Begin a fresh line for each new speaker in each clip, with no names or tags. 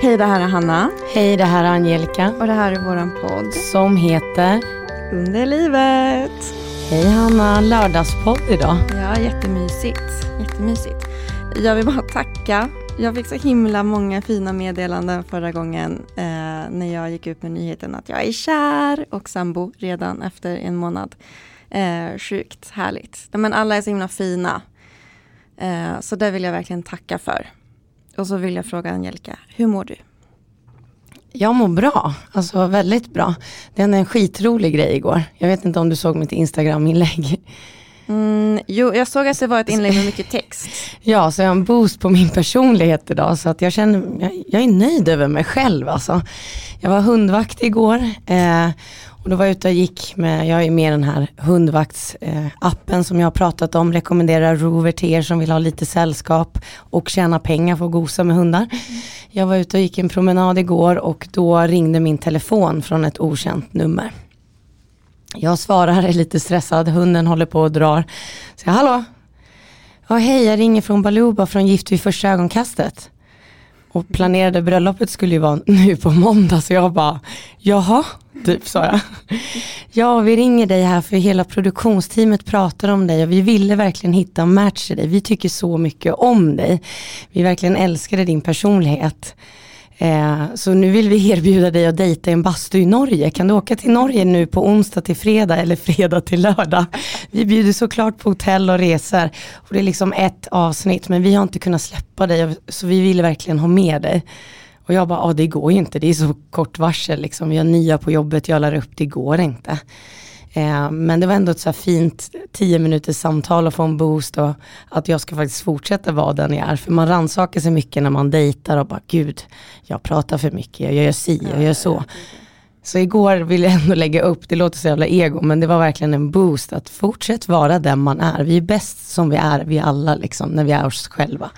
Hej, det här är Hanna.
Hej, det här är Angelica.
Och det här är våran podd.
Som heter
Under livet.
Hej Hanna, lördagspodd idag.
Ja, jättemysigt. Jättemysigt. Jag vill bara tacka. Jag fick så himla många fina meddelanden förra gången eh, när jag gick ut med nyheten att jag är kär och sambo redan efter en månad. Eh, sjukt härligt. Men alla är så himla fina. Eh, så det vill jag verkligen tacka för. Och så vill jag fråga Angelica, hur mår du?
Jag mår bra, alltså väldigt bra. Det hände en skitrolig grej igår. Jag vet inte om du såg mitt Instagram-inlägg.
Mm, jo, jag såg att det var ett inlägg med mycket text.
ja, så jag har en boost på min personlighet idag så att jag känner, jag, jag är nöjd över mig själv alltså. Jag var hundvakt igår eh, och då var jag ute och gick med, jag är med i den här hundvaktsappen eh, som jag har pratat om, rekommenderar Rover till er som vill ha lite sällskap och tjäna pengar för att gosa med hundar. Jag var ute och gick en promenad igår och då ringde min telefon från ett okänt nummer. Jag svarar, är lite stressad, hunden håller på och drar. Så jag, hallå? Ja, hej, jag ringer från Baluba från Gift vid första ögonkastet. Och planerade bröllopet skulle ju vara nu på måndag så jag bara, jaha, typ sa jag. Ja, vi ringer dig här för hela produktionsteamet pratar om dig och vi ville verkligen hitta en match till dig. Vi tycker så mycket om dig. Vi verkligen älskade din personlighet. Eh, så nu vill vi erbjuda dig att dejta i en bastu i Norge. Kan du åka till Norge nu på onsdag till fredag eller fredag till lördag? Vi bjuder såklart på hotell och resor. Och det är liksom ett avsnitt men vi har inte kunnat släppa dig så vi vill verkligen ha med dig. Och jag bara, ja det går ju inte, det är så kort varsel liksom. Vi har nya på jobbet, jag lär upp, det går inte. Eh, men det var ändå ett så fint tio minuters samtal och få en boost och att jag ska faktiskt fortsätta vara den jag är. För man rannsakar sig mycket när man dejtar och bara gud, jag pratar för mycket, jag gör si, jag gör så. Så igår ville jag ändå lägga upp, det låter så jävla ego, men det var verkligen en boost att fortsätta vara den man är. Vi är bäst som vi är, vi alla liksom, när vi är oss själva.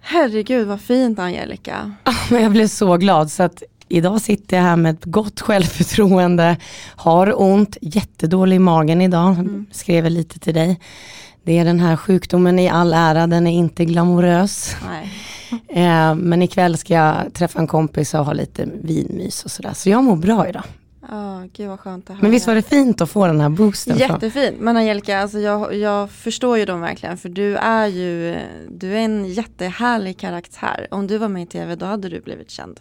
Herregud vad fint Angelica.
men jag blev så glad så att Idag sitter jag här med ett gott självförtroende, har ont, jättedålig i magen idag, mm. skrev lite till dig. Det är den här sjukdomen i all ära, den är inte glamorös. eh, men ikväll ska jag träffa en kompis och ha lite vinmys och sådär. Så jag mår bra idag.
Oh, gud vad skönt att höra.
Men visst var det fint att få den här boosten?
Jättefint. Men Angelica, alltså jag, jag förstår ju dem verkligen. För du är ju du är en jättehärlig karaktär. Om du var med i tv då hade du blivit känd.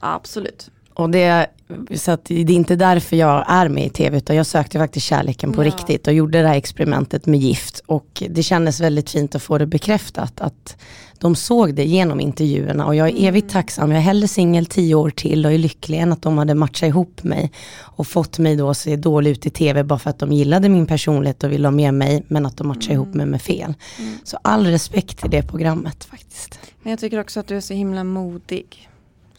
Absolut.
Och det, så att det är inte därför jag är med i tv utan jag sökte faktiskt kärleken på ja. riktigt och gjorde det här experimentet med gift. Och det kändes väldigt fint att få det bekräftat att de såg det genom intervjuerna och jag är mm. evigt tacksam. Jag är hellre singel tio år till och är lycklig än att de hade matchat ihop mig och fått mig då att se dålig ut i tv bara för att de gillade min personlighet och ville ha med mig men att de matchade mm. ihop mig med fel. Mm. Så all respekt till det programmet faktiskt.
Men jag tycker också att du är så himla modig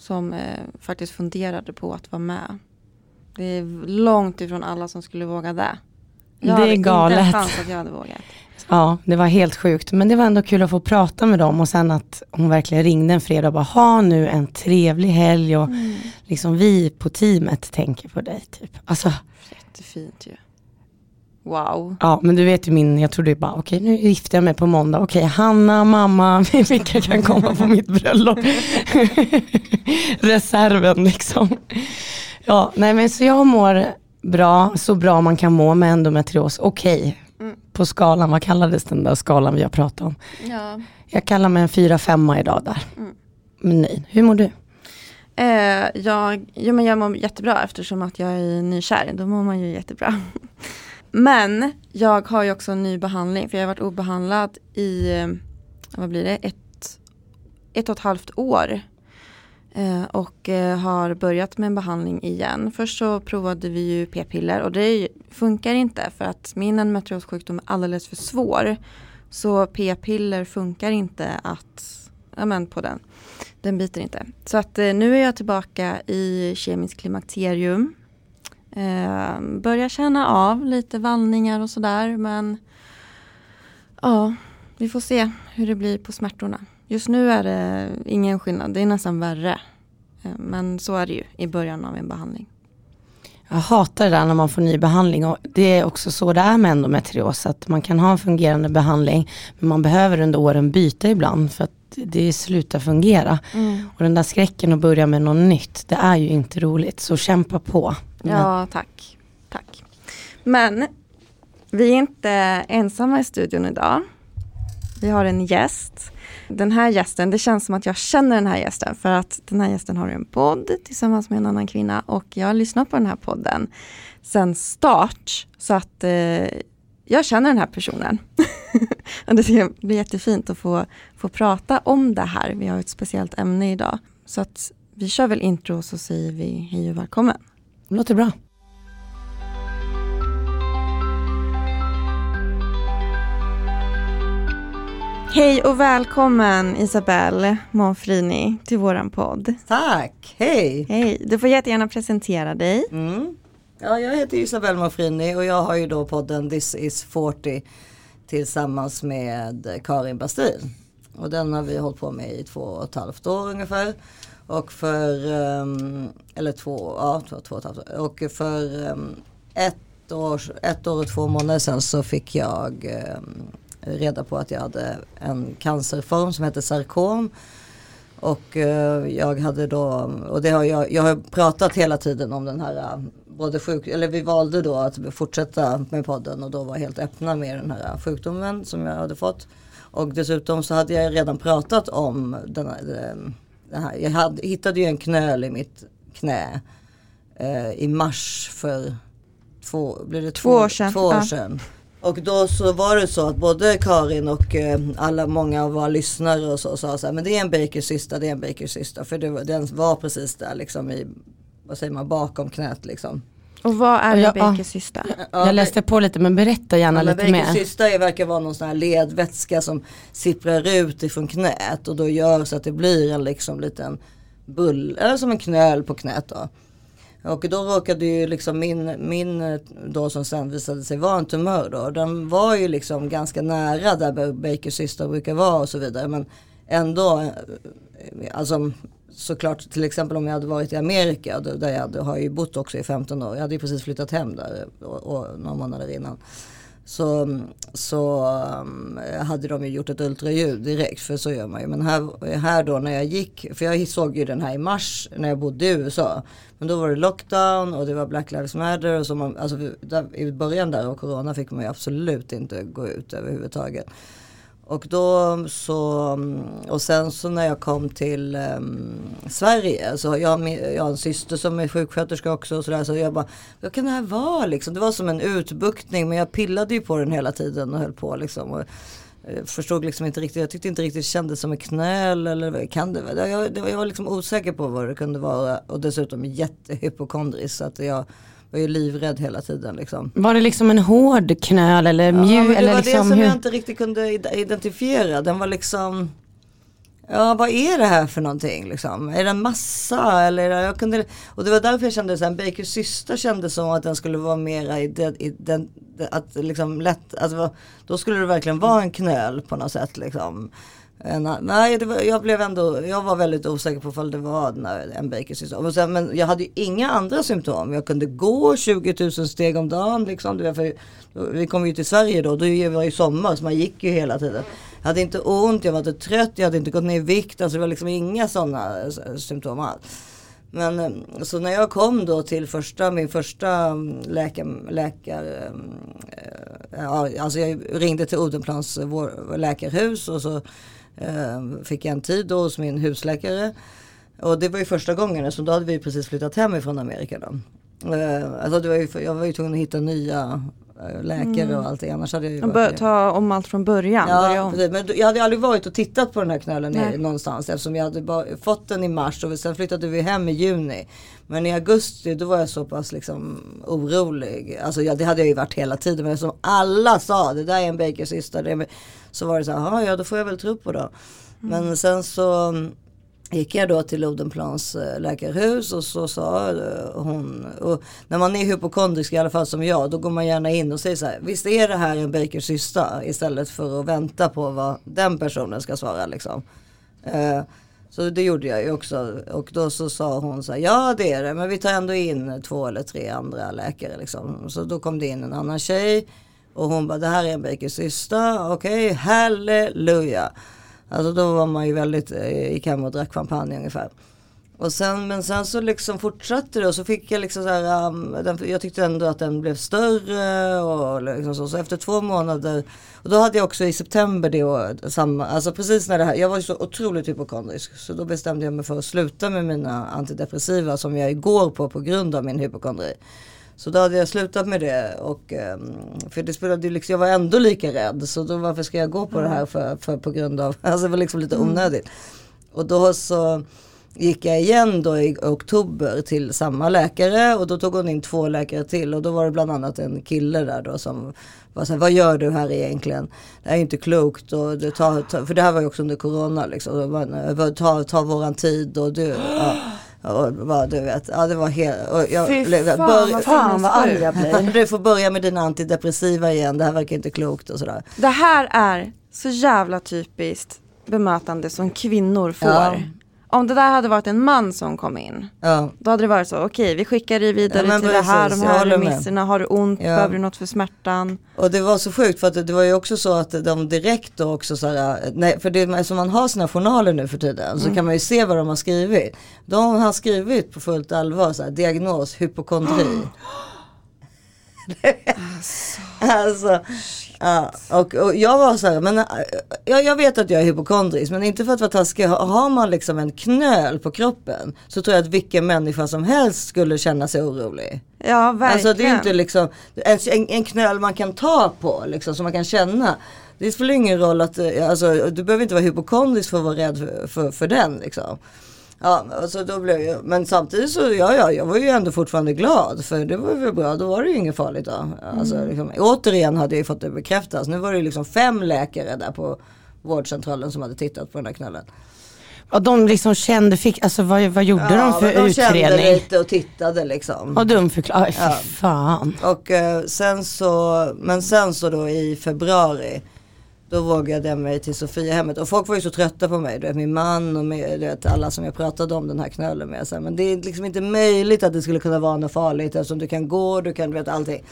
som eh, faktiskt funderade på att vara med. Det är långt ifrån alla som skulle våga det.
Jag det är galet.
Inte en chans att jag hade vågat.
Ja, det var helt sjukt. Men det var ändå kul att få prata med dem och sen att hon verkligen ringde en fredag och bara ha nu en trevlig helg och mm. liksom vi på teamet tänker på dig. Typ. Alltså,
Jättefint ju. Wow.
Ja men du vet ju min, jag trodde bara okej okay, nu gifter jag mig på måndag, okej okay, Hanna, mamma, vilka kan komma på mitt bröllop? Reserven liksom. Ja nej men så jag mår bra, så bra man kan må med endometrios, okej. Okay. Mm. På skalan, vad kallades den där skalan vi har pratat om? Ja. Jag kallar mig en 4-5 idag där. Mm. Men nej, hur mår du?
Eh, jag, ja, men jag mår jättebra eftersom att jag är nykär, då mår man ju jättebra. Men jag har ju också en ny behandling för jag har varit obehandlad i, eh, vad blir det, ett, ett och ett halvt år. Eh, och eh, har börjat med en behandling igen. Först så provade vi ju p-piller och det funkar inte för att min endometriossjukdom är alldeles för svår. Så p-piller funkar inte att, ja men på den. Den biter inte. Så att eh, nu är jag tillbaka i kemisk klimakterium Eh, börjar känna av lite vallningar och sådär men ja, vi får se hur det blir på smärtorna. Just nu är det ingen skillnad, det är nästan värre. Eh, men så är det ju i början av en behandling.
Jag hatar det där när man får ny behandling och det är också så det är med endometrios. Att man kan ha en fungerande behandling men man behöver under åren byta ibland för att det slutar fungera.
Mm.
Och den där skräcken att börja med något nytt, det är ju inte roligt. Så kämpa på.
Ja, tack. Tack. Men vi är inte ensamma i studion idag. Vi har en gäst. Den här gästen, det känns som att jag känner den här gästen för att den här gästen har en podd tillsammans med en annan kvinna och jag har lyssnat på den här podden sen start. Så att eh, jag känner den här personen. och det blir jättefint att få, få prata om det här. Vi har ett speciellt ämne idag. Så att vi kör väl intro och så säger vi hej och välkommen.
Låter bra.
Hej och välkommen Isabelle Monfrini till våran podd.
Tack, hej!
Hej, du får jättegärna presentera dig.
Mm. Ja, jag heter Isabelle Monfrini och jag har ju då podden This is 40 tillsammans med Karin Bastin. Och den har vi hållit på med i två och ett halvt år ungefär. Och för, um, eller två, ja två, två två, ett år. Och för um, ett, år, ett år och två månader sedan så fick jag um, reda på att jag hade en cancerform som heter sarkom. Och uh, jag hade då, och det har jag, jag har pratat hela tiden om den här, eh, både sjuk, eller vi valde då att fortsätta med podden och då var helt öppna med den här sjukdomen som jag hade fått. Och dessutom så hade jag redan pratat om den här, här jag hade, hittade ju en knöl i mitt knä uh, i mars för två, blev det
två, två år sedan.
Två år sedan. Och då så var det så att både Karin och eh, alla många av våra lyssnare och så sa så här, men det är en Bakers cysta, det är en Bakers cysta. För det, den var precis där liksom i, vad säger man, bakom knät liksom.
Och vad är
jag,
Bakers cysta?
Ja, jag läste på lite men berätta gärna
ja,
lite mer.
Bakers cysta verkar vara någon sån här ledvätska som sipprar ut ifrån knät och då gör så att det blir en liksom liten bull, eller som en knöl på knät då. Och då råkade ju liksom min, min då som sen visade sig vara en tumör då. Den var ju liksom ganska nära där Bakers cysta brukar vara och så vidare. Men ändå, alltså såklart till exempel om jag hade varit i Amerika där jag hade, har ju bott också i 15 år. Jag hade ju precis flyttat hem där och, och några månader innan. Så, så eh, hade de ju gjort ett ultraljud direkt för så gör man ju. Men här, här då när jag gick, för jag såg ju den här i mars när jag bodde i USA. Men då var det lockdown och det var Black Lives Matter. Och så man, alltså, där, I början där av corona fick man ju absolut inte gå ut överhuvudtaget. Och då så, och sen så när jag kom till um, Sverige så jag, jag har en syster som är sjuksköterska också och sådär så jag bara, vad kan det här vara liksom? Det var som en utbuktning men jag pillade ju på den hela tiden och höll på liksom. Och, eh, förstod liksom inte riktigt, jag tyckte inte riktigt det kändes som en knöl eller kan det vara? Jag, jag var liksom osäker på vad det kunde vara och dessutom jättehypokondrisk så att jag var ju livrädd hela tiden liksom.
Var det liksom en hård knöl eller mjuk?
Ja, det
eller
var
liksom
det som
hur?
jag inte riktigt kunde identifiera. Den var liksom Ja vad är det här för någonting liksom? Är det en massa eller? Jag kunde, och det var därför jag kände att Bakers syster kände som att den skulle vara mera i den, i den att liksom lätt, alltså, då skulle det verkligen vara en knöl på något sätt liksom. Eh, nej, det var, jag blev ändå, jag var väldigt osäker på om det var en Bakers syster. Men jag hade ju inga andra symptom. Jag kunde gå 20 000 steg om dagen. Liksom. Det för, vi kom ju till Sverige då, då var det sommar så man gick ju hela tiden. Jag hade inte ont, jag var inte trött, jag hade inte gått ner i vikt. Alltså det var liksom inga sådana eh, symptom alls. Men eh, så när jag kom då till första, min första läkare, läkare äh, alltså jag ringde till Odenplans vår, läkarhus och så fick jag en tid då hos min husläkare. Och det var ju första gången, så då hade vi precis flyttat hem ifrån Amerika då. Eh, alltså det var ju, jag var ju tvungen att hitta nya läkare mm. och allt det. Annars hade jag ju
varit, ta om allt från början.
Ja, precis, men jag hade aldrig varit och tittat på den här knölen i, någonstans eftersom jag hade fått den i mars och sen flyttade vi hem i juni. Men i augusti då var jag så pass liksom orolig. Alltså ja, det hade jag ju varit hela tiden. Men som alla sa, det där är en Bakers syster. Så var det så här, ja då får jag väl tro på det. Mm. Men sen så gick jag då till Odenplans läkarhus och så sa hon, och när man är hypokondrisk i alla fall som jag, då går man gärna in och säger så här, visst är det här en Bakers cysta? Istället för att vänta på vad den personen ska svara liksom. Uh, så det gjorde jag ju också. Och då så sa hon så här, ja det är det, men vi tar ändå in två eller tre andra läkare liksom. Så då kom det in en annan tjej och hon bara, det här är en Bakers syster, okej, okay, halleluja. Alltså då var man ju väldigt, eh, gick hem och drack champagne ungefär. Och sen, men sen så liksom fortsatte det och så fick jag liksom så här, um, den, jag tyckte ändå att den blev större och liksom så. Så efter två månader, och då hade jag också i september det och samma, alltså precis när det här, jag var ju så otroligt hypokondrisk. Så då bestämde jag mig för att sluta med mina antidepressiva som jag igår på på grund av min hypokondri. Så då hade jag slutat med det och um, för det spelade liksom, jag var ändå lika rädd så då varför ska jag gå på det här för, för på grund av, alltså det var liksom lite onödigt. Och då så gick jag igen då i oktober till samma läkare och då tog hon in två läkare till och då var det bland annat en kille där då som var så här, vad gör du här egentligen? Det är inte klokt och det tar, för det här var ju också under corona liksom. Ta, ta våran tid och du, ja. Och vad du vet, ja det var helt... Jag,
Fy fan,
bör-
Fan vad arg jag blir.
Du får börja med dina antidepressiva igen, det här verkar inte klokt och sådär.
Det här är så jävla typiskt bemötande som kvinnor får.
Ja.
Om det där hade varit en man som kom in,
Ja.
då hade det varit så, okej vi skickar dig vidare
Ja,
till det här, de här remisserna, har du ont,
Ja.
behöver du något för smärtan?
Och det var så sjukt för att det, var ju också så att de direkt då också så här, nej, för det, som man har sina journaler nu för tiden så kan man ju se vad de har skrivit. De har skrivit på fullt allvar så här, diagnos hypokondri. alltså, ja, och, och jag var så här, men äh, jag, jag vet att jag är hypokondrisk men inte för att vara taskig. Har- man liksom en knöl på kroppen så tror jag att vilken människa som helst skulle känna sig orolig.
Ja verkligen.
Alltså det är inte liksom en, en, en knöl man kan ta på liksom som man kan känna. Det spelar ingen roll att, eh, alltså, du behöver inte vara hypokondrisk för att vara rädd för, för, för den liksom. Ja, alltså då blev jag, men samtidigt så, ja, ja, jag var ju ändå fortfarande glad för det var ju bra, då var det ju inget farligt då. Alltså, liksom, återigen hade jag ju fått det bekräftat. Nu var det ju liksom fem läkare där på vårdcentralen som hade tittat på den här knölen.
Och de liksom kände, fick, alltså vad, vad gjorde de för
men de kände
utredning?
lite och tittade liksom.
Och dumförklarade,
Ja.
fan.
Och eh, sen så, men sen så då i februari då vågade jag mig till Sofiahemmet och folk var ju så trötta på mig. Du vet, min man och med, du vet, alla som jag pratade om den här knölen med. Så här, men det är liksom inte möjligt att det skulle kunna vara något farligt eftersom du kan gå, du kan, du vet allting.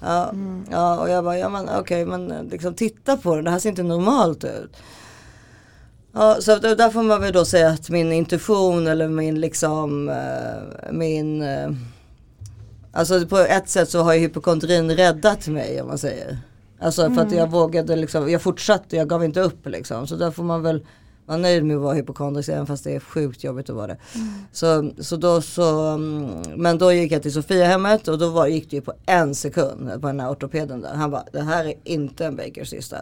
Ja, ja och jag bara, ja men okej men eh, liksom titta på det, det här ser inte normalt ut. Ja, så där får man väl då säga att min intuition eller min liksom, eh, min eh, Alltså på ett sätt så har ju hypokondrin räddat mig om man säger. Alltså för att jag vågade liksom, jag fortsatte, jag gav inte upp liksom. Så där får man väl vara nöjd med att vara hypokondrisk även fast det är sjukt jobbigt att vara det. Så, så då så, mm, men då gick jag till Sofiahemmet och då var, gick det ju på en sekund på den här ortopeden där. Han bara, det här är inte en Bakers cysta.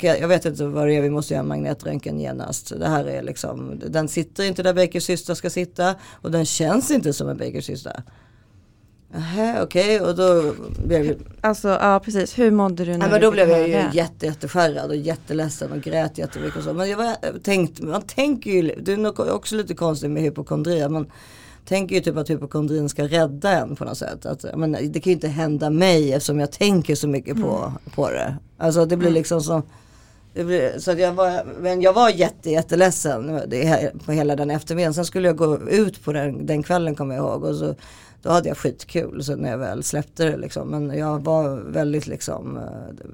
Jag vet inte vad det är, vi måste göra magnetröntgen genast. Det här är liksom, den sitter inte där Bakers cysta ska sitta och den känns inte som en Bakers cysta. Nähä, okej och då blev jag,
Alltså ja precis, hur mådde du när
ja, men då blev jag ju jätte, jätteskärrad och jätteledsen och grät jättemycket och så. Men jag var, tänkt, man tänker ju, det är också lite konstigt med hypokondri. Man tänker ju typ att hypokondrin ska rädda en på något sätt. Att, menar, det kan ju inte hända mig eftersom jag tänker så mycket på, på det. Alltså det blir liksom som blir, så att jag var, men jag var jätte, jätteledsen på hela den eftermiddagen. Sen skulle jag gå ut på den, den kvällen kommer jag ihåg. Och så, då hade jag skitkul så när jag väl släppte det liksom. Men jag var väldigt liksom eh,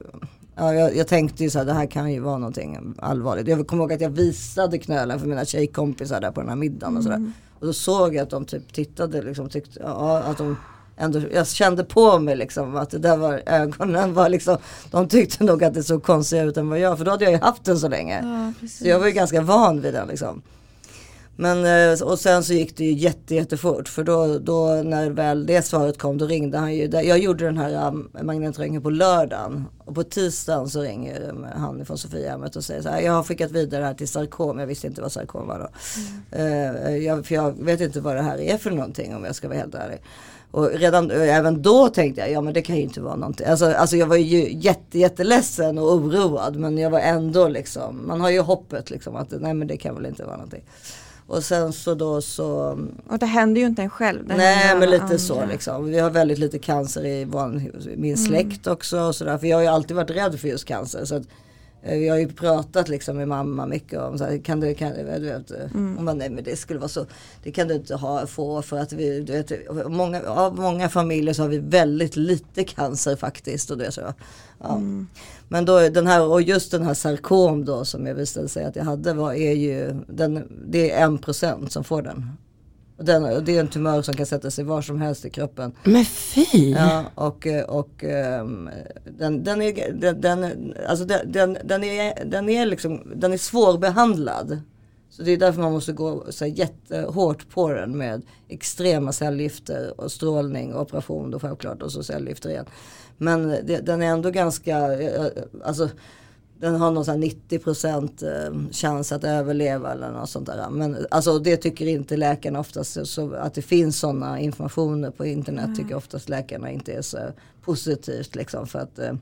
Ja, jag, jag tänkte ju så här, det här kan ju vara någonting allvarligt. Jag kommer ihåg att jag visade knölen för mina tjejkompisar där på den här middagen och sådär. Och då såg jag att de typ tittade liksom, tyckte, ja, att de ändå, jag kände på mig liksom att det där var ögonen var liksom, de tyckte nog att det såg konstigare ut än vad jag, för då hade jag ju haft den så länge.
Ja.
Så jag var ju ganska van vid den liksom. Men eh, och sen så gick det ju jätte, jättefort för då, då när väl det svaret kom då ringde han ju. Jag gjorde den här um, magnetröntgen på lördagen och på tisdagen så ringer um, han från Sofiahemmet och säger så här. Jag har skickat vidare det här till sarkom. Jag visste inte vad sarkom var då. Eh, jag, för jag vet inte vad det här är för någonting om jag ska vara helt ärlig. Och redan eh, även då tänkte jag, ja men det kan ju inte vara någonting. Alltså, alltså jag var ju jätte, jätteledsen och oroad men jag var ändå liksom, man har ju hoppet liksom att nej men det kan väl inte vara någonting. Och sen så då så,
Och det händer ju inte en själv.
nej men lite så
andra.
liksom. Vi har väldigt lite cancer i vår, min släkt också och sådär. För jag har ju alltid varit rädd för just cancer. Så att, Eh, Vi har ju pratat liksom med mamma mycket om så här, kan du, kan, du vet,
Mm.
hon bara, nej men det skulle vara så, det kan du inte ha, få för att vi, du vet, många, av många familjer så har vi väldigt lite cancer faktiskt. Och det, så, ja.
Mm.
Men då den här, och just den här sarkom då som jag visade sig att jag hade var, är ju, den, det är en procent som får den. Och den. och Det är en tumör som kan sätta sig var som helst i kroppen.
Men fy!
Ja, och, och den, den är, den, den, alltså den, den, den, är, den är liksom, den är svårbehandlad. Så det är därför man måste gå så här jättehårt på den med extrema cellgifter och strålning och operation då självklart och så cellgifter igen. Men det, den är ändå ganska, eh, alltså den har någon sån här 90% chans att överleva eller något sånt där. Men alltså det tycker inte läkarna oftast. Så att det finns sådana informationer på internet tycker oftast läkarna inte är så positivt liksom. För att, eh,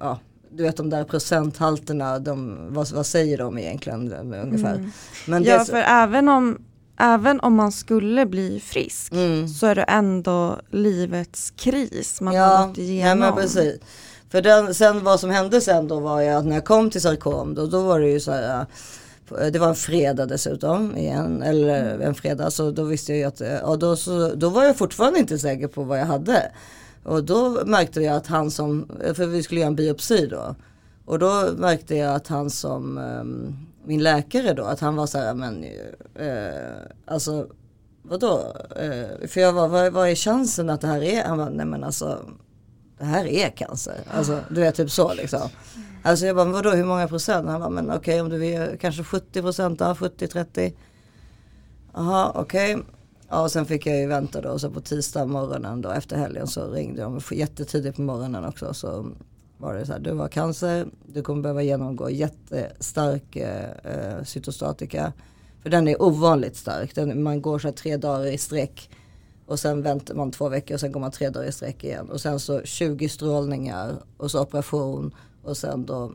ja, du vet de där procenthalterna, de, vad, vad säger de egentligen eh, ungefär. Men det,
Ja, för även om, även om man skulle bli frisk
Mm.
så är det ändå livets kris man har
ja,
gått
ja
igenom.
men precis. För den, sen vad som hände sen då var ju att när jag kom till sarkom då, då var det ju så här eh, det var en fredag dessutom igen, eller en fredag så då visste jag ju att, eh, ja, då, så, då var jag fortfarande inte säker på vad jag hade. Och då märkte jag att han som, för vi skulle göra en biopsi då. Och då märkte jag att han som, ehm, min läkare då, att han var så här, men eh, alltså vadå? Eh, för jag var, vad, vad är chansen att det här är? Han var, nej men alltså det här är cancer. Alltså du vet typ så liksom. Alltså jag bara, men vadå hur många procent? Han bara, men okej om du är kanske 70 procent 70-30. Jaha okej. Ja och sen fick jag ju vänta då och så på tisdag morgonen då efter helgen så ringde de jättetidigt på morgonen också. Så var det så här, du har cancer, du kommer behöva genomgå jättestark eh, cytostatika. För den är ovanligt stark, den, man går så här tre dagar i sträck. Och sen väntar man två veckor och sen går man tre dagar i sträck igen. Och sen så 20 strålningar och så operation och sen då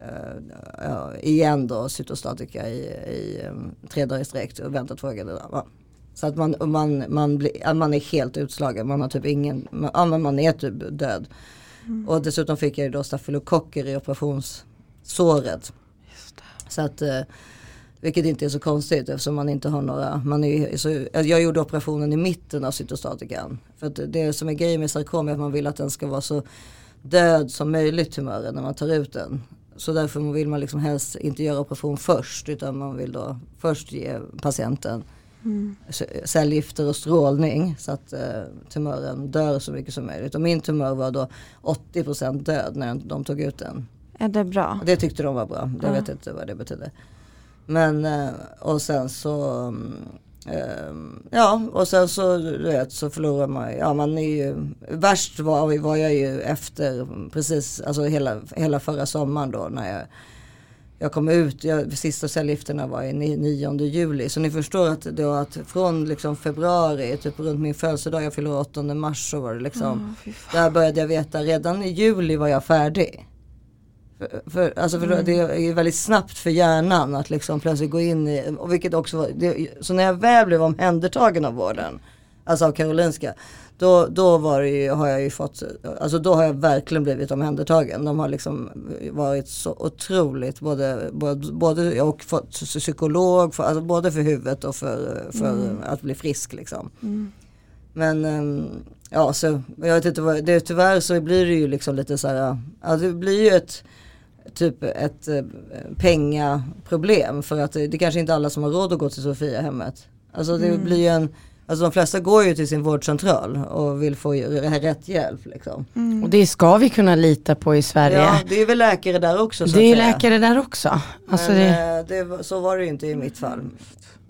eh, ja, igen då cytostatika i, i um, tre dagar i sträck och vänta två veckor. Så att man, man, man, blir, man är helt utslagen, man har typ ingen, man, man är typ död. Och dessutom fick jag ju då stafylokocker i operationssåret. Så att eh, vilket inte är så konstigt eftersom man inte har några, man är, så, jag gjorde operationen i mitten av cytostatikan. För att det som är grejen med sarkom är att man vill att den ska vara så död som möjligt tumören när man tar ut den. Så därför vill man liksom helst inte göra operation först utan man vill då först ge patienten cellgifter och strålning så att eh, tumören dör så mycket som möjligt. Och min tumör var då 80% död när de tog ut den.
Är det bra?
Det tyckte de var bra. Jag
Ja.
vet inte vad det betyder. Men eh, och sen så mm, ehm, Ja och sen så du vet så förlorar man Ja man är ju Värst var, var jag ju efter precis alltså hela, hela förra sommaren då när jag jag kom ut, jag, sista cellgifterna var i ni- 9 juli. Så ni förstår att, då att från liksom februari, typ runt min födelsedag, jag fyller 8 mars så var det liksom.
Fan.
Där började jag veta, redan i juli var jag färdig. För, för, alltså för det är väldigt snabbt för hjärnan att liksom plötsligt gå in i, och vilket också var, det, så när jag väl blev omhändertagen av vården, alltså av Karolinska, då, då var det ju, har jag ju fått, alltså då har jag verkligen blivit omhändertagen. De har liksom varit så otroligt, både, både, både och fått psykolog, för, alltså både för huvudet och för, för att bli frisk liksom.
Mm.
Men ehm, ja, så jag vet inte vad, det, tyvärr så blir det ju liksom lite så här, ja det blir ju ett typ ett eh, pengaproblem för att det, det kanske inte alla som har råd att gå till Sofia hemmet. Alltså det blir ju en, alltså de flesta går ju till sin vårdcentral och vill få rätt hjälp liksom.
Mm.
Och det ska vi kunna lita på i Sverige.
Ja, det är väl läkare där också så
det är läkare där också. Alltså
men,
det,
eh, det, så var det ju inte i mitt fall.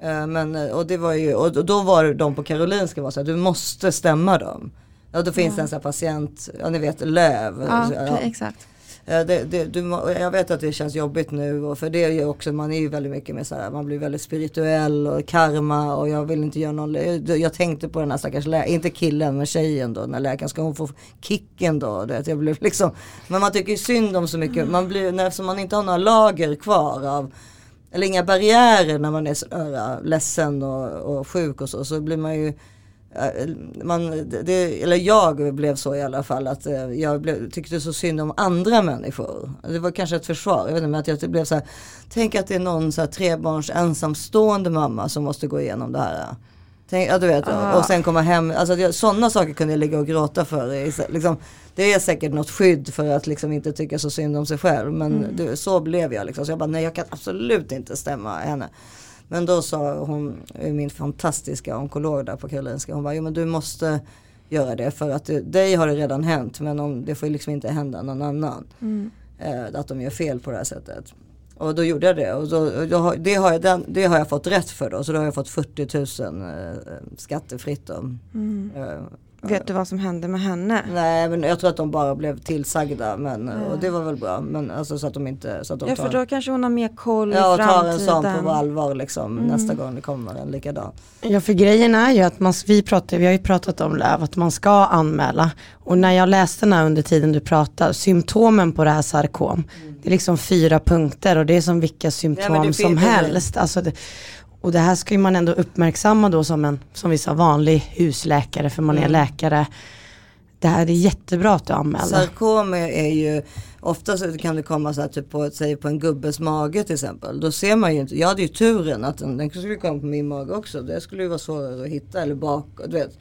Eh, Men, eh, och, det var ju, och då var de på Karolinska var så här, du måste stämma dem. Ja då finns det en sån här patient, ja ni vet löv.
Ja,
Så, ja.
exakt.
Eh, det, det, du, jag vet att det känns jobbigt nu och för det är ju också, man är ju väldigt mycket med så här, man blir väldigt spirituell och karma och jag vill inte göra någon, jag, jag tänkte på den här stackars läkaren, inte killen men tjejen då, när läkaren ska hon få kicken då, det, jag blev liksom, men man tycker ju synd om så mycket, man blir, när, eftersom man inte har några lager kvar av eller inga barriärer när man är sådär ledsen och, och sjuk och så, så blir man ju man, det, eller jag blev så i alla fall att eh, jag blev, tyckte så synd om andra människor. Det var kanske ett försvar, jag vet inte, men att jag blev så här, tänk att det är någon så här, trebarns ensamstående mamma som måste gå igenom det här. Tänk, ja, du vet,
Ah.
och sen komma hem, alltså sådana saker kunde jag ligga och gråta för. Det är Liksom, det är säkert något skydd för att liksom inte tycka så synd om sig själv. Men det, så blev jag liksom. Så jag bara, nej jag kan absolut inte stämma henne. Men då sa hon, min fantastiska onkolog där på Karolinska, hon bara, jo men du måste göra det för att det, dig har det redan hänt men om, det får liksom inte hända någon annan.
Mm.
Eh, att de gör fel på det här sättet. Och då gjorde jag det och då, och det, har jag, den, det har jag fått rätt för då. Så då har jag fått 40 000 eh, skattefritt då.
Mm.
Eh,
Vet du vad som hände med henne?
Nej men jag tror att de bara blev tillsagda men, och det var väl bra. Men alltså så att de inte, så att de
Ja för
tar,
då kanske hon har mer koll
ja,
i
och tar en sån på allvar liksom
Mm.
nästa gång det kommer en likadan.
Ja för grejen är ju att man, vi, pratar, vi har ju pratat om Löv, att man ska anmäla. Och när jag läste den här under tiden du pratar, symptomen på det här sarkom, det är liksom fyra punkter och det är som vilka symptom
Ja, det
som helst. Alltså det, och det här ska ju man ändå uppmärksamma då som en, som vi sa, vanlig husläkare, för man är
Mm.
läkare. Det här är jättebra att du anmäler.
Sarkom är, ju, ofta så kan det komma så här typ på, säg på en gubbes mage till exempel. Då ser man ju inte, jag hade ju turen att den, den skulle komma på min mage också. Det skulle ju vara svårare att hitta eller bak, du vet.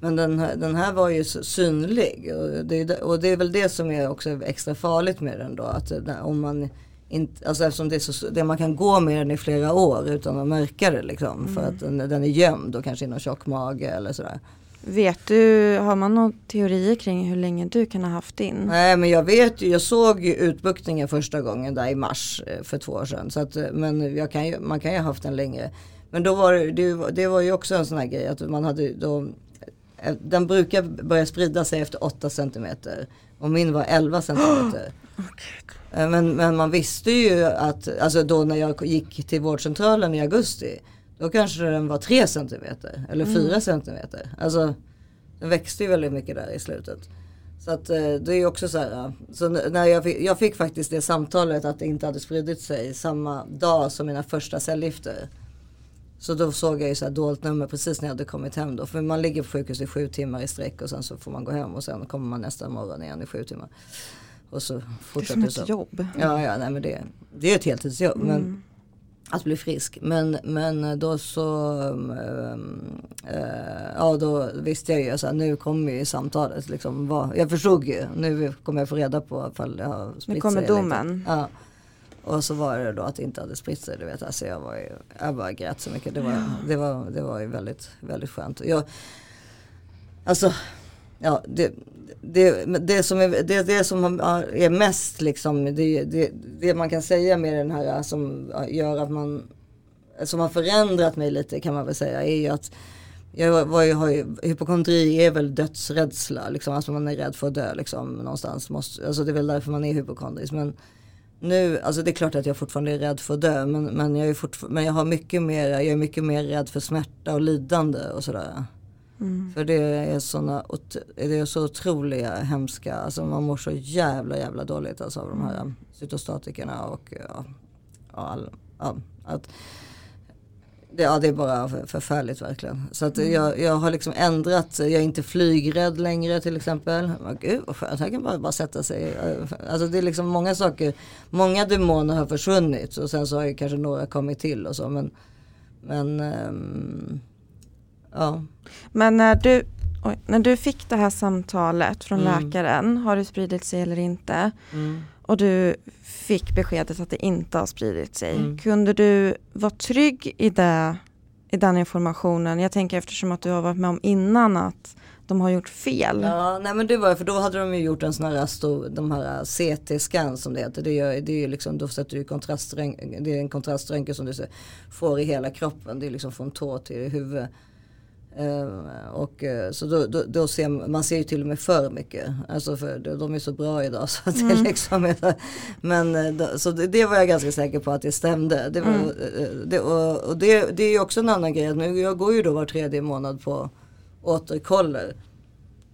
Men den här, den här var ju synlig och det, är och det är väl det som är också extra farligt med den då. Att om man inte, alltså eftersom det är så, det man kan gå med den i flera år utan att märka det liksom. För att den, den är gömd och kanske i någon tjock mage eller sådär.
Vet du, har man några teorier kring hur länge du kan ha haft din?
Nej men jag vet ju, jag såg ju utbuktningen första gången där i mars eh, för två år sedan. Så att, eh, men kan ju, man kan ju ha haft den längre. Men då var det, det, var- det var ju också en sån här grej att man hade då, eh, den brukar börja sprida sig efter 8 centimeter. Och min var 11 centimeter. Eh, Men, men man visste ju att, alltså då när jag gick till vårdcentralen i augusti. Då kanske den var 3 centimeter eller 4 centimeter. Alltså den växte ju väldigt mycket där i slutet. Så att eh, det är också så här. Så när jag, fick, jag fick faktiskt det samtalet att det inte hade spridit sig samma dag som mina första cellgifter. Så då såg jag ju så här dolt nummer precis när jag hade kommit hem då. För man ligger på sjukhus i sju timmar i sträck och sen så får man gå hem och sen kommer man nästa morgon igen i sju timmar. Och så
Det är som ett
så.
jobb.
Ja, ja, nej men det, det är ett heltidsjobb. Men
Mm.
att bli frisk. Men, men då så, um, eh, ja då visste jag ju så här, nu kommer ju samtalet liksom. Vad, jag förstod ju, nu kommer jag få reda på ifall det har spritt
Nu kommer
sig eller inte.
domen.
Ja. Och så var det då att det inte hade spritt sig. Du vet, alltså jag, var ju, jag bara grät så mycket. Det var, det var, det var ju väldigt, väldigt skönt. Jag, alltså, ja, det, det, det, som är, det, det som är mest liksom, det, det, det man kan säga med den här äh, som äh, gör att man, äh, som har förändrat mig lite kan man väl säga, är ju att jag var ju, har ju, hypokondri är väl dödsrädsla, liksom, alltså man är rädd för att dö liksom, någonstans. Måste, alltså det är väl därför man är hypokondrisk. Men nu, alltså det är klart att jag fortfarande är rädd för att dö, men, men, jag, är fortfar- men jag, har mycket mer, jag är mycket mer rädd för smärta och lidande och sådär.
Mm.
För det är såna, det är så otroliga hemska, alltså man mår så jävla jävla dåligt alltså av de här cytostatikerna och ja, all, ja, att det, ja, det är bara för- förfärligt verkligen. Så att jag, jag har liksom ändrat, jag är inte flygrädd längre till exempel. Men Gud vad skönt, här kan man bara sätta sig. Alltså det är liksom många saker, många demoner har försvunnit och sen så har ju kanske några kommit till och så. Men, men ehm, ja.
Men när du, oj, när du fick det här samtalet från
Mm.
läkaren, har det spridit sig eller inte?
Mm.
Och du fick beskedet att det inte har spridit sig.
Mm.
Kunde du vara trygg i, det, i den informationen? Jag tänker eftersom att du har varit med om innan att de har gjort fel.
Ja, nej men det var för då hade de ju gjort en sån här stor, de här CT-scan som det heter. Det, är ju liksom, då sätter du kontraströntgen, det är en kontraströntgen som du får i hela kroppen. Det är liksom från tå till huvud. Eh, och eh, så då, då, då ser man, ser ju till och med för mycket. Alltså för de, är så bra idag så det liksom är, Men eh, så det, det var jag ganska säker på att det stämde. Det, var, eh, det, och och det, det är ju också en annan grej. Nu, jag går ju då var tredje månad på återkoller.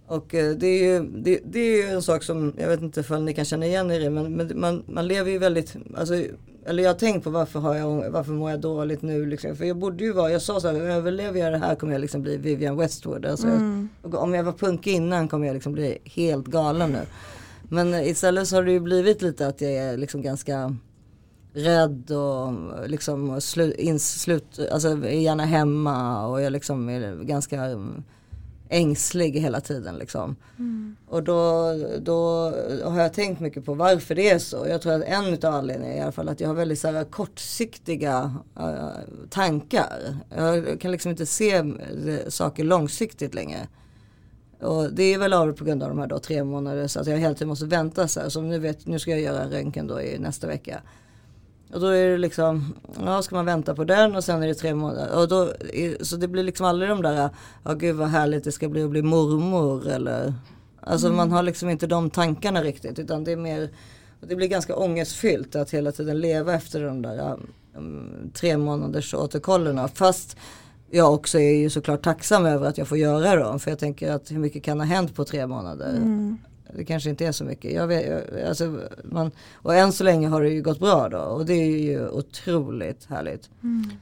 Och eh, det är, ju, det, det är en sak som, jag vet inte ifall ni kan känna igen i det, men, men man, man lever ju väldigt, alltså, eller jag har tänkt på varför, har jag, varför mår jag dåligt nu liksom. För jag borde ju vara, jag sa så här, överlever jag det här kommer jag liksom bli Vivian Westwood. Alltså,
Mm.
jag, om jag var punkig innan kommer jag liksom bli helt galen nu. Men eh, istället så har det ju blivit lite att jag är liksom ganska rädd och liksom slu, ins, slut, alltså är gärna hemma och jag liksom är ganska mm, ängslig hela tiden liksom. Och då, då har jag tänkt mycket på varför det är så. Jag tror att en av anledningarna är i alla fall att jag har väldigt så här, kortsiktiga eh, tankar. Jag kan liksom inte se eh, saker långsiktigt längre. Och det är väl av på grund av de här då tre månader så att jag hela tiden måste vänta så här. Som nu vet, nu ska jag göra en röntgen då i nästa vecka. Och då är det liksom, ja ska man vänta på den och sen är det tre månader. Och då, så det blir liksom aldrig de där, ja gud vad härligt det ska bli att bli mormor eller. Alltså man har liksom inte de tankarna riktigt utan det är mer, det blir ganska ångestfyllt att hela tiden leva efter de där ja, mm, tre månaders återkollerna. Fast jag också är ju såklart tacksam över att jag får göra dem. För jag tänker att hur mycket kan ha hänt på tre månader?
Mm.
Det kanske inte är så mycket. Jag vet, alltså, man, och än så länge har det ju gått bra då. Och det är ju otroligt härligt.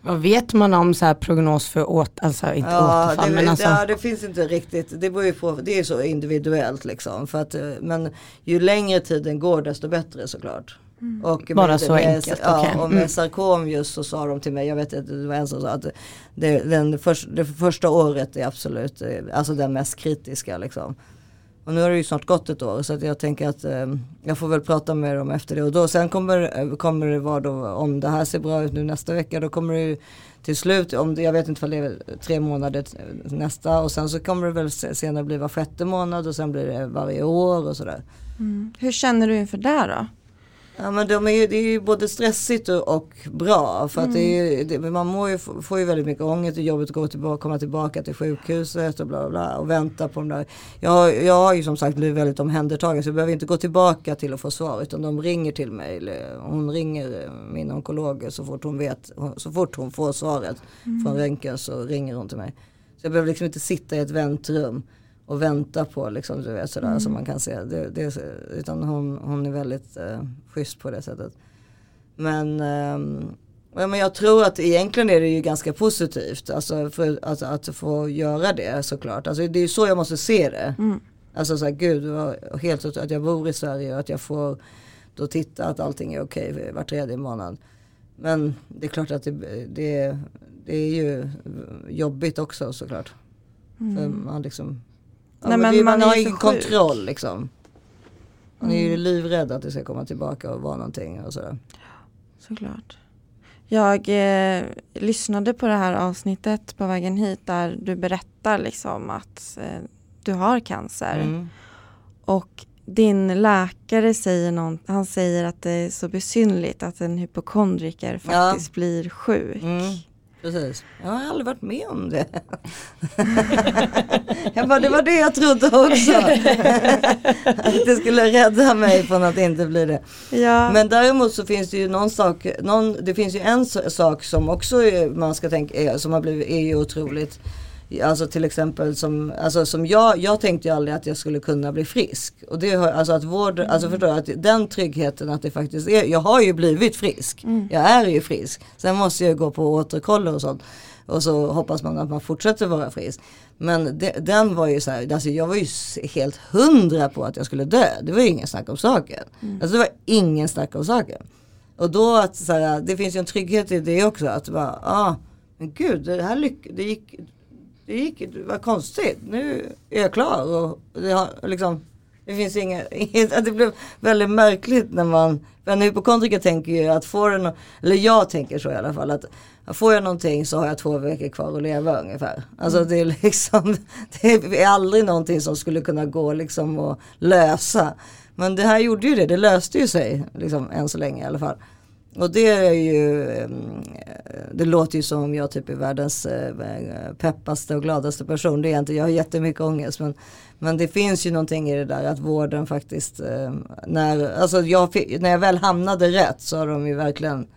Vad vet man om så här prognos för åt, alltså inte återfall
det,
men alltså.
ja, det finns inte riktigt. Det, beror ju på, det är så individuellt liksom. För att, men ju längre tiden går desto bättre såklart. Och
Bara
med,
så
med,
enkelt,
Ja,
okej.
och med
Mm.
sarkom just så sa de till mig, jag vet att det var en som sa att det, den först, det första året är absolut, eh, alltså den mest kritiska liksom. Och nu har det ju snart gått ett år så att jag tänker att eh, jag får väl prata med dem efter det. Och då, sen kommer, eh, kommer det vara då, om det här ser bra ut nu nästa vecka, då kommer det ju till slut, om det, jag vet inte om det är tre månader eh, nästa och sen så kommer det väl senare bli var sjätte månad och sen blir det varje år och sådär.
Mm. Hur känner du inför det då?
Ja men de är ju, det är ju både stressigt och, och bra för att det är ju, det, man mår ju, får ju väldigt mycket ångest, det är jobbigt att gå tillbaka, komma tillbaka till sjukhuset och bla bla och vänta på de där. Jag, har- jag har ju som sagt blivit väldigt omhändertagen så jag behöver inte gå tillbaka till att få svar utan de ringer till mig. eller Hon ringer eh, min onkolog så fort hon vet, så fort hon får svaret från röntgen så ringer hon till mig. Så jag behöver liksom inte sitta i ett väntrum och vänta på liksom, du vet sådär som man kan se. Det, det, utan hon, hon är väldigt eh, schysst på det sättet. Men, ja, men jag tror att egentligen är det ju ganska positivt. Alltså för, alltså, att få göra det såklart. Alltså, det är ju så jag måste se det.
Mm.
Alltså så här, gud var helt att jag bor i Sverige och att jag får då titta att allting är okej var tredje månad. Men det är klart att det, det, det är ju jobbigt också såklart. För man liksom, ja,
Nej,
men
men man
man, har
ju
ingen kontroll liksom. Man är ju livrädd att det ska komma tillbaka och vara någonting och sådär.
Såklart. Jag eh, lyssnade på det här avsnittet på vägen hit där du berättar liksom att eh, du har cancer.
Mm.
Och din läkare säger någon, han säger att det är så besynligt att en hypokondriker
Ja.
faktiskt blir sjuk.
Mm. Precis. Jag har aldrig varit med om det. jag bara, det var det jag trodde också. att det skulle rädda mig från att inte bli det.
Ja.
Men däremot så finns det ju någon sak, någon, det finns ju en sak som också man ska tänka, som har blivit, är ju otroligt. Alltså till exempel som, alltså som jag, jag tänkte ju aldrig att jag skulle kunna bli frisk. Och det har, alltså att vård, alltså förstår du, att den tryggheten att det faktiskt är, jag har ju blivit frisk. Jag är ju frisk. Sen måste jag gå på återkoller och sånt. Och så hoppas man att man fortsätter vara frisk. Men det, den var ju så här, alltså jag var ju helt hundra på att jag skulle dö. Det var ju ingen snack om saken. Alltså det var ingen snack om saken. Och då att så här, det finns ju en trygghet i det också. Att bara, ah, men gud, det här lyck, det gick, det gick, det var konstigt. Nu är jag klar och det har liksom, det finns inga, inget, det blev väldigt märkligt när man, för en hypokondriker tänker ju att får en, eller jag tänker så i alla fall, att får jag någonting så har jag två veckor kvar att leva ungefär. Alltså det är liksom, det är aldrig någonting som skulle kunna gå liksom att lösa. Men det här gjorde ju det, det löste ju sig liksom än så länge i alla fall. Och det är ju, mm, det låter ju som om jag typ är världens eh, peppaste och gladaste person. Det är jag inte, jag har jättemycket ångest. Men, men det finns ju någonting i det där att vården faktiskt, eh, när, alltså jag, när jag väl hamnade rätt så har de ju verkligen,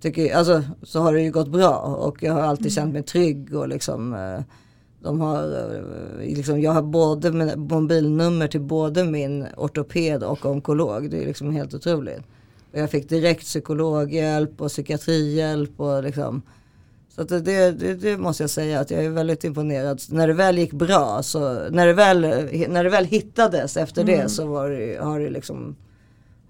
tycker, alltså så har det ju gått bra. Och jag har alltid känt mig trygg och liksom, eh, De har, eh, liksom, jag har både mobilnummer till både min ortoped och onkolog. Det är liksom helt otroligt. Och jag fick direkt psykologhjälp och psykiatrihjälp och liksom. Så det, det, det måste jag säga att jag är väldigt imponerad. När det väl gick bra, så när det väl, när det väl hittades efter det så var det, har det liksom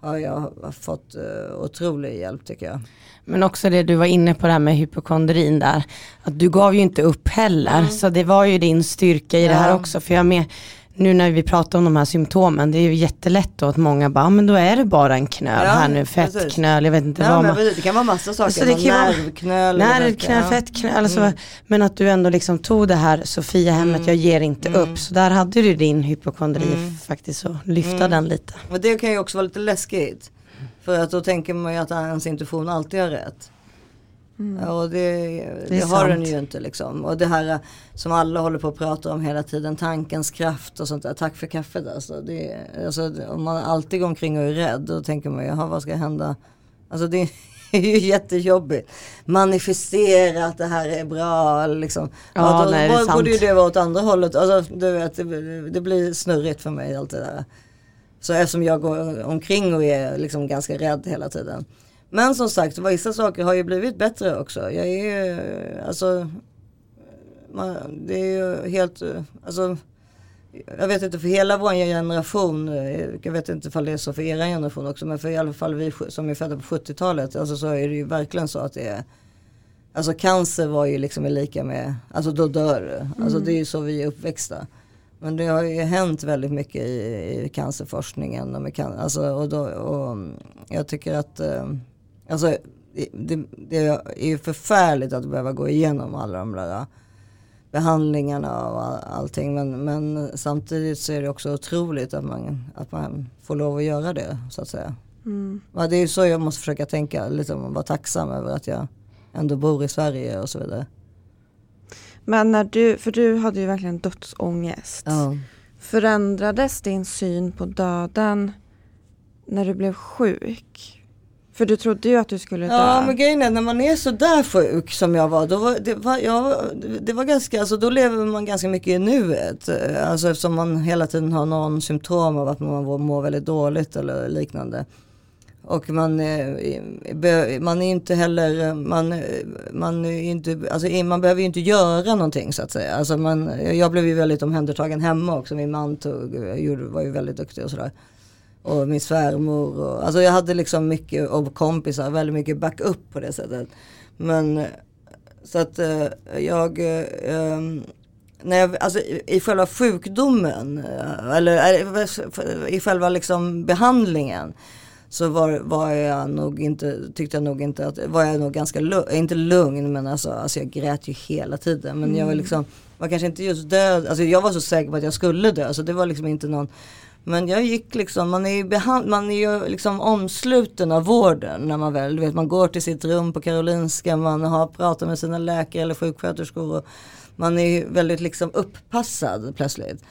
har jag fått uh, otrolig hjälp tycker jag.
Men också det du var inne på det här med hypokondrin där. Att du gav ju inte upp heller. Så det var ju din styrka i det här
Ja.
också. För jag med, nu när vi pratar om de här symptomen, det är ju jättelätt då att många bara, "Ah, men då är det bara en knöl
Ja,
här nu, fettknöl, jag vet inte
Ja,
vad
men
man...
precis, det kan vara massa saker.
Alltså, det kan
nervknöl.
Nej,
eller-
knöl,
ja.
fettknöl, alltså,
Mm.
men att du ändå liksom tog det här Sofiahemmet, jag ger inte upp. Så där hade du din hypokondri faktiskt att lyfta den lite.
Och det kan ju också vara lite läskigt. För att då tänker man ju att ens intuition alltid har rätt. Ja, och det, det,
är
har den
sant.
ju inte liksom. Och det här eh, som alla håller på att prata om hela tiden, tankens kraft och sånt där. Tack för kaffet alltså. Det, alltså om man alltid går omkring och är rädd, då tänker man jaha vad ska hända? Alltså det är ju jättejobbigt. Manifestera att det här är bra liksom.
Ja,
då
nej, det
borde ju det vara åt andra hållet. Alltså du vet, det, det blir snurrigt för mig allt det där. Så eftersom jag går omkring och är liksom ganska rädd hela tiden. Men som sagt, vissa saker har ju blivit bättre också. Jag är ju, alltså, man, det är ju helt, alltså, jag vet inte för hela vår generation, jag vet inte ifall det är så för era generation också, men för i alla fall vi som är födda på 70-talet, alltså så är det ju verkligen så att det är Alltså cancer var ju liksom lika med, alltså då dör du. Alltså det är ju så vi är uppväxta. Men det har ju hänt väldigt mycket i, i cancerforskningen. Och, med can, alltså, och, då, och jag tycker att eh, alltså, det, det är ju förfärligt att behöva gå igenom alla de där behandlingarna och all, allting. Men, men samtidigt så är det också otroligt att man, att man får lov att göra det så att säga.
Mm.
Ja, det är ju så jag måste försöka tänka, liksom, vara tacksam över att jag ändå bor i Sverige och så vidare.
Men när du, för du hade ju verkligen dödsångest.
Ja.
Förändrades din syn på döden när du blev sjuk? För du trodde ju att du skulle dö.
Ja men grejen är när man är så där sjuk som jag var, då var det, var, ja, det var ganska, alltså då lever man ganska mycket i nuet. Alltså eftersom man hela tiden har någon symptom av att man mår- väldigt dåligt eller liknande. Och man, eh, man är inte heller, man, man, är inte, alltså man behöver ju inte göra någonting så att säga. Alltså man, jag blev ju väldigt omhändertagen hemma också, min man tog, var ju väldigt duktig och sådär. Och min svärmor och, alltså jag hade liksom mycket, och kompisar, väldigt mycket backup på det sättet. Men så att eh, jag, eh, ehm, när jag, alltså i, själva sjukdomen, eh, eller i själva liksom behandlingen så var, var jag nog inte, tyckte jag nog inte att, var jag nog ganska lugn, inte lugn men alltså, alltså jag grät ju hela tiden. Men jag var liksom, var kanske inte just död, alltså jag var så säker på att jag skulle dö så det var liksom inte någon men jag gick liksom, man är ju, behand, man är ju liksom omsluten av vården när man väl, du vet man går till sitt rum på Karolinska, man har pratat med sina läkare eller sjuksköterskor och man är ju väldigt liksom upppassad plötsligt.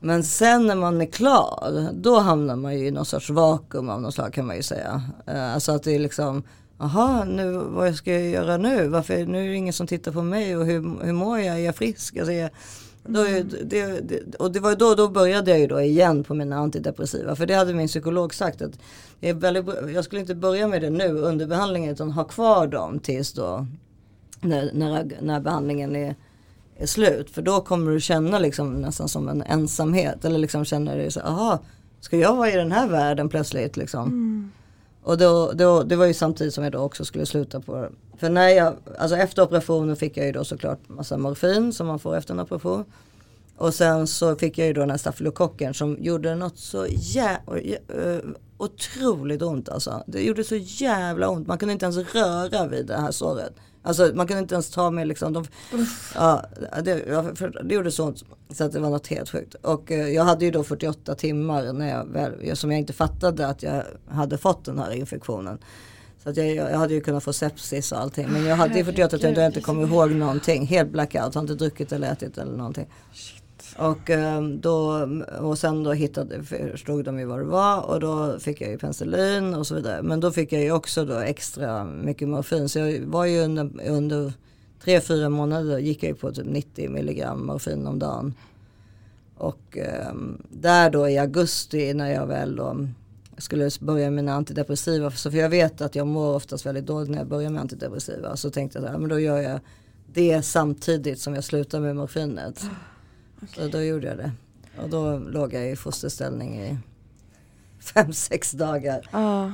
Men sen när man är klar, då hamnar man ju i någon sorts vakuum av något slag kan man ju säga. Eh, alltså att det är liksom, jaha, nu, vad ska jag göra nu? Varför, nu är det ingen som tittar på mig och hur, hur mår jag? Är jag frisk? Alltså, jag, då är, det, det, och det var då, då började jag ju då igen på mina antidepressiva. För det hade min psykolog sagt att det är väldigt, jag skulle inte börja med det nu under behandlingen utan ha kvar dem tills då när, när, när behandlingen är, är slut. För då kommer du känna liksom nästan som en ensamhet. Eller liksom känner dig så aha, ska jag vara i den här världen plötsligt liksom. Och då, då, det var ju samtidigt som jag då också skulle sluta på För när jag, alltså efter operationen fick jag ju då såklart massa morfin som man får efter en operation. Och sen så fick jag ju då den här stafylokocken som gjorde något så jä, uh, otroligt ont alltså. Det gjorde så jävla ont. Man kunde inte ens röra vid det här såret. Alltså man kunde inte ens ta med liksom. De, ja, det, det gjorde så ont så att det var något helt sjukt. Och eh, jag hade ju då 48 timmar när jag väl, som jag inte fattade att jag hade fått den här infektionen. Så att jag, jag hade ju kunnat få sepsis och allting. Men jag hade ju 48 timmar då jag inte kommer ihåg någonting. Helt blackout, har inte druckit eller ätit eller någonting. Och, eh, då, och sen då hittade, förstod de ju vad det var och då fick jag ju penicillin och så vidare. Men då fick jag ju också då extra mycket morfin. Så jag var ju under, under tre, fyra månader gick jag ju på typ 90 milligram morfin om dagen. Och eh, där då i augusti när jag väl då skulle börja med mina antidepressiva. Så för jag vet att jag mår oftast väldigt dåligt när jag börjar med antidepressiva. Så tänkte jag att ja, men då gör jag det samtidigt som jag slutar med morfinet. Okay. Så då gjorde jag det. Och då låg jag i fosterställning i fem, sex dagar.
Ah.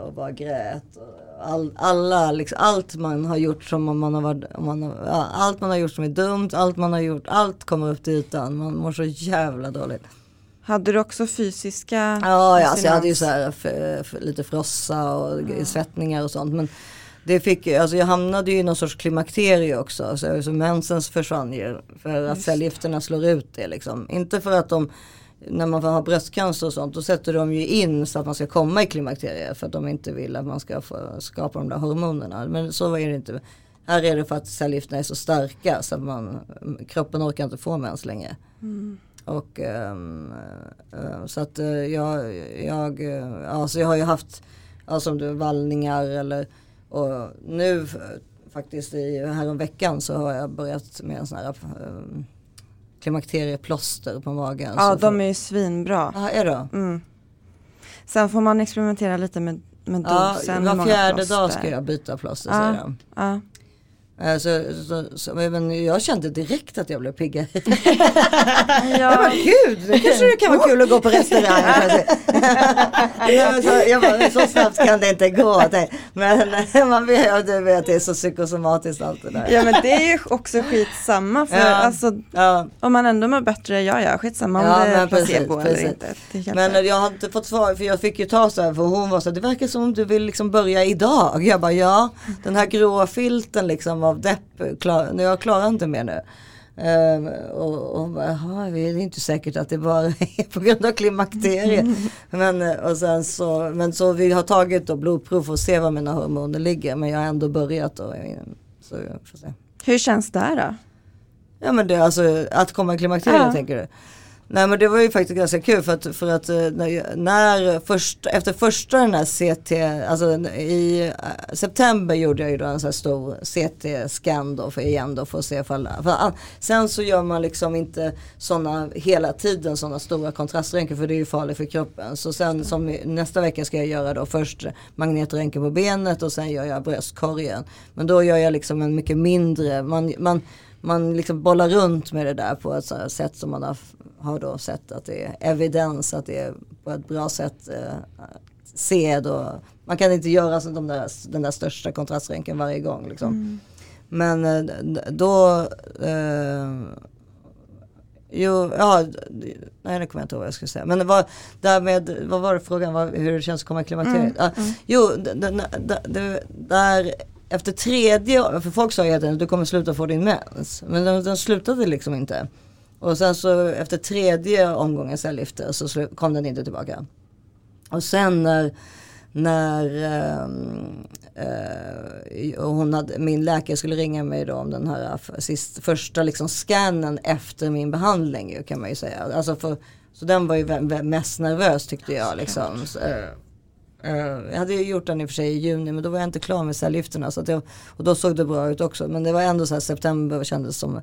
och bara grät. All, alla, liksom, allt man har gjort som man har varit, man har, allt man har gjort som är dumt, allt man har gjort, allt kommer upp till ytan. Man mår så jävla dåligt.
Hade du också fysiska?
Ja, ja alltså jag hade ju så här för, för, lite frossa och ja. svettningar och sånt. Men det fick, alltså jag hamnade ju i någon sorts klimakterie också. Så, så mensens försvann ju. För att cellgifterna slår ut det liksom. Inte för att de, när man har bröstcancer och sånt, då sätter de ju in så att man ska komma i klimakteriet. För att de inte vill att man ska skapa de där hormonerna. Men så var det inte. Här är det för att cellgifterna är så starka så att man, kroppen orkar inte få mens längre.
Mm.
Och um, uh, så att uh, jag, jag, alltså jag har ju haft, alltså vallningar eller och nu faktiskt i, här veckan så har jag börjat med en sån här um, klimakterieplåster på magen.
Ja de är ju svinbra.
Ja är det?
Mm. Sen får man experimentera lite med, med dosen.
Ja, var fjärde dag ska jag byta plåster
ja,
säger de.
Ja.
Eh, så, så, så, men jag kände direkt att jag blev piggare. ja. Jag bara, gud, det kanske det kan vara kul att gå på restaurang. så, jag bara, så snabbt kan det inte gå. Men man vet, du vet, det är så psykosomatiskt allt det där.
Ja men det är ju också skitsamma för ja. Alltså, ja. om man ändå mår bättre, ja ja, skitsamma om ja, det är placebo precis, eller precis.
inte. Men jag har inte fått svar, för jag fick ju ta så här, för hon var så här, det verkar som om du vill liksom börja idag. Jag bara, ja, den här gråa filten liksom av depp, klar, jag klarar inte mer nu. Um, och, och bara, det är inte säkert att det bara är på grund av klimakteriet. Men, och sen så, men så vi har tagit då blodprov för att se var mina hormoner ligger. Men jag har ändå börjat. Och, så får se.
Hur känns det då?
Ja men det alltså att komma i klimakteriet ja. tänker du? Nej men det var ju faktiskt ganska kul för att, för att eh, när, när först, efter första den här CT, alltså i eh, september gjorde jag ju då en sån här stor CT-scan då för igen då för att se ifall, för, sen så gör man liksom inte sådana hela tiden sådana stora kontraströntgen för det är ju farligt för kroppen. Så sen som nästa vecka ska jag göra då först magnetröntgen på benet och sen gör jag bröstkorgen. Men då gör jag liksom en mycket mindre, man, man man liksom bollar runt med det där på ett sätt som man har, har då sett att det är evidens, att det är på ett bra sätt eh, se då. Man kan inte göra så de där, den där största kontraströntgen varje gång. Liksom. Mm. Men eh, då eh, Jo, ja, nej det kommer jag inte ihåg vad jag skulle säga. Men det var, därmed, vad var det frågan, var, hur det känns att komma i klimakteriet? Mm, mm. Jo, där efter tredje, för folk sa ju att du kommer sluta få din mens. Men den, den slutade liksom inte. Och sen så efter tredje omgången cellgifter så kom den inte tillbaka. Och sen när, när äh, och hon hade, min läkare skulle ringa mig då om den här sist, första liksom scannen efter min behandling kan man ju säga. Alltså för, så den var ju mest nervös tyckte jag. Liksom. Så, Uh, Eh, jag hade gjort den i och för sig i juni men då var jag inte klar med cellgifterna. Så att jag, och då såg det bra ut också. Men det var ändå så här september kändes som.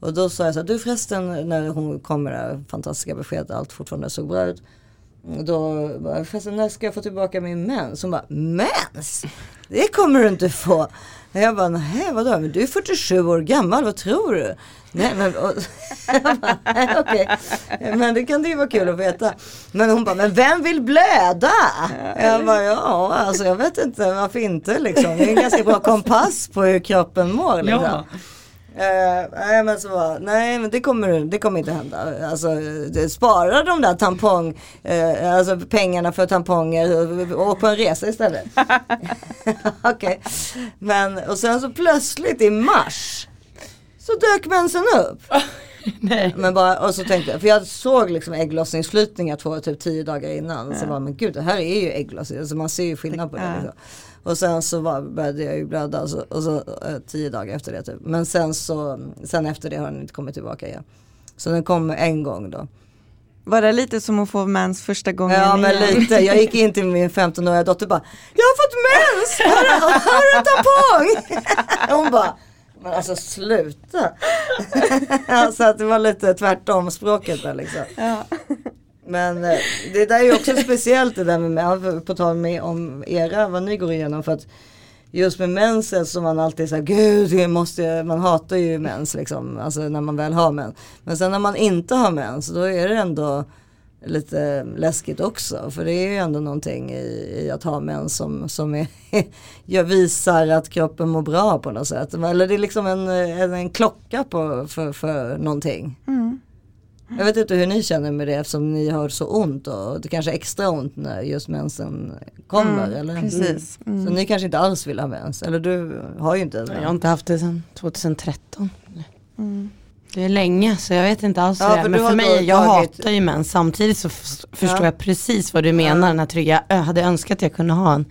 Och då sa jag så här, du förresten när hon kom med det här fantastiska beskedet allt fortfarande såg bra ut. Då förresten när ska jag få tillbaka min mens? Hon bara, mens? Det kommer du inte få. Jag bara, nej vadå, men du är 47 år gammal, vad tror du? Nej men, och, bara, nej, okay. men det kan det ju vara kul att veta. Men hon bara, men vem vill blöda? Jag bara, ja alltså jag vet inte varför inte liksom. Det är en ganska bra kompass på hur kroppen mår. Liksom. Ja. Uh, nej men så nej men det kommer, det kommer inte hända. Alltså spara de där tampong, uh, alltså pengarna för tamponger och på en resa istället. Okej. Okay. Men och sen så plötsligt i mars så dök mensen upp.
Nej.
Men bara, och så tänkte jag, för jag såg liksom ägglossningsflytningar två, typ tio dagar innan. Ja. Så var men gud det här är ju ägglossning, alltså man ser ju skillnad på det. Liksom. Och sen så var, började jag ju blöda och så, och så eh, tio dagar efter det typ. Men sen så, sen efter det har den inte kommit tillbaka igen. Så den kom en gång då.
Var det lite som att få mens första gången?
Ja men igen? lite. Jag gick in till min 15-åriga dotter och bara Jag har fått mens! Har du en tampong? Hon bara Men alltså sluta. alltså att det var lite tvärtom språket där liksom.
Ja.
Men eh, det där är ju också speciellt det där med, på tal med om era, vad ni går igenom. För att just med mensen så man alltid säger gud det måste, jag, man hatar ju mens liksom. Alltså när man väl har mens. Men sen när man inte har mens då är det ändå lite läskigt också. För det är ju ändå någonting i, i att ha mens som, som är, jag visar att kroppen mår bra på något sätt. Eller det är liksom en, en, en klocka på, för, för någonting.
Mm.
Jag vet inte hur ni känner med det eftersom ni har så ont och det kanske är extra ont när just mensen kommer.
Mm,
eller?
precis. Mm.
Så ni kanske inte alls vill ha mens. Eller du har ju inte ens
Jag har inte haft det sedan 2013.
Mm.
Det är länge så jag vet inte alls
Ja,
det
för
Men för mig, jag
tagit-
hatar ju mens. Samtidigt så förstår
Ja.
jag precis vad du menar. Den här trygga, jag hade önskat att jag kunde ha en,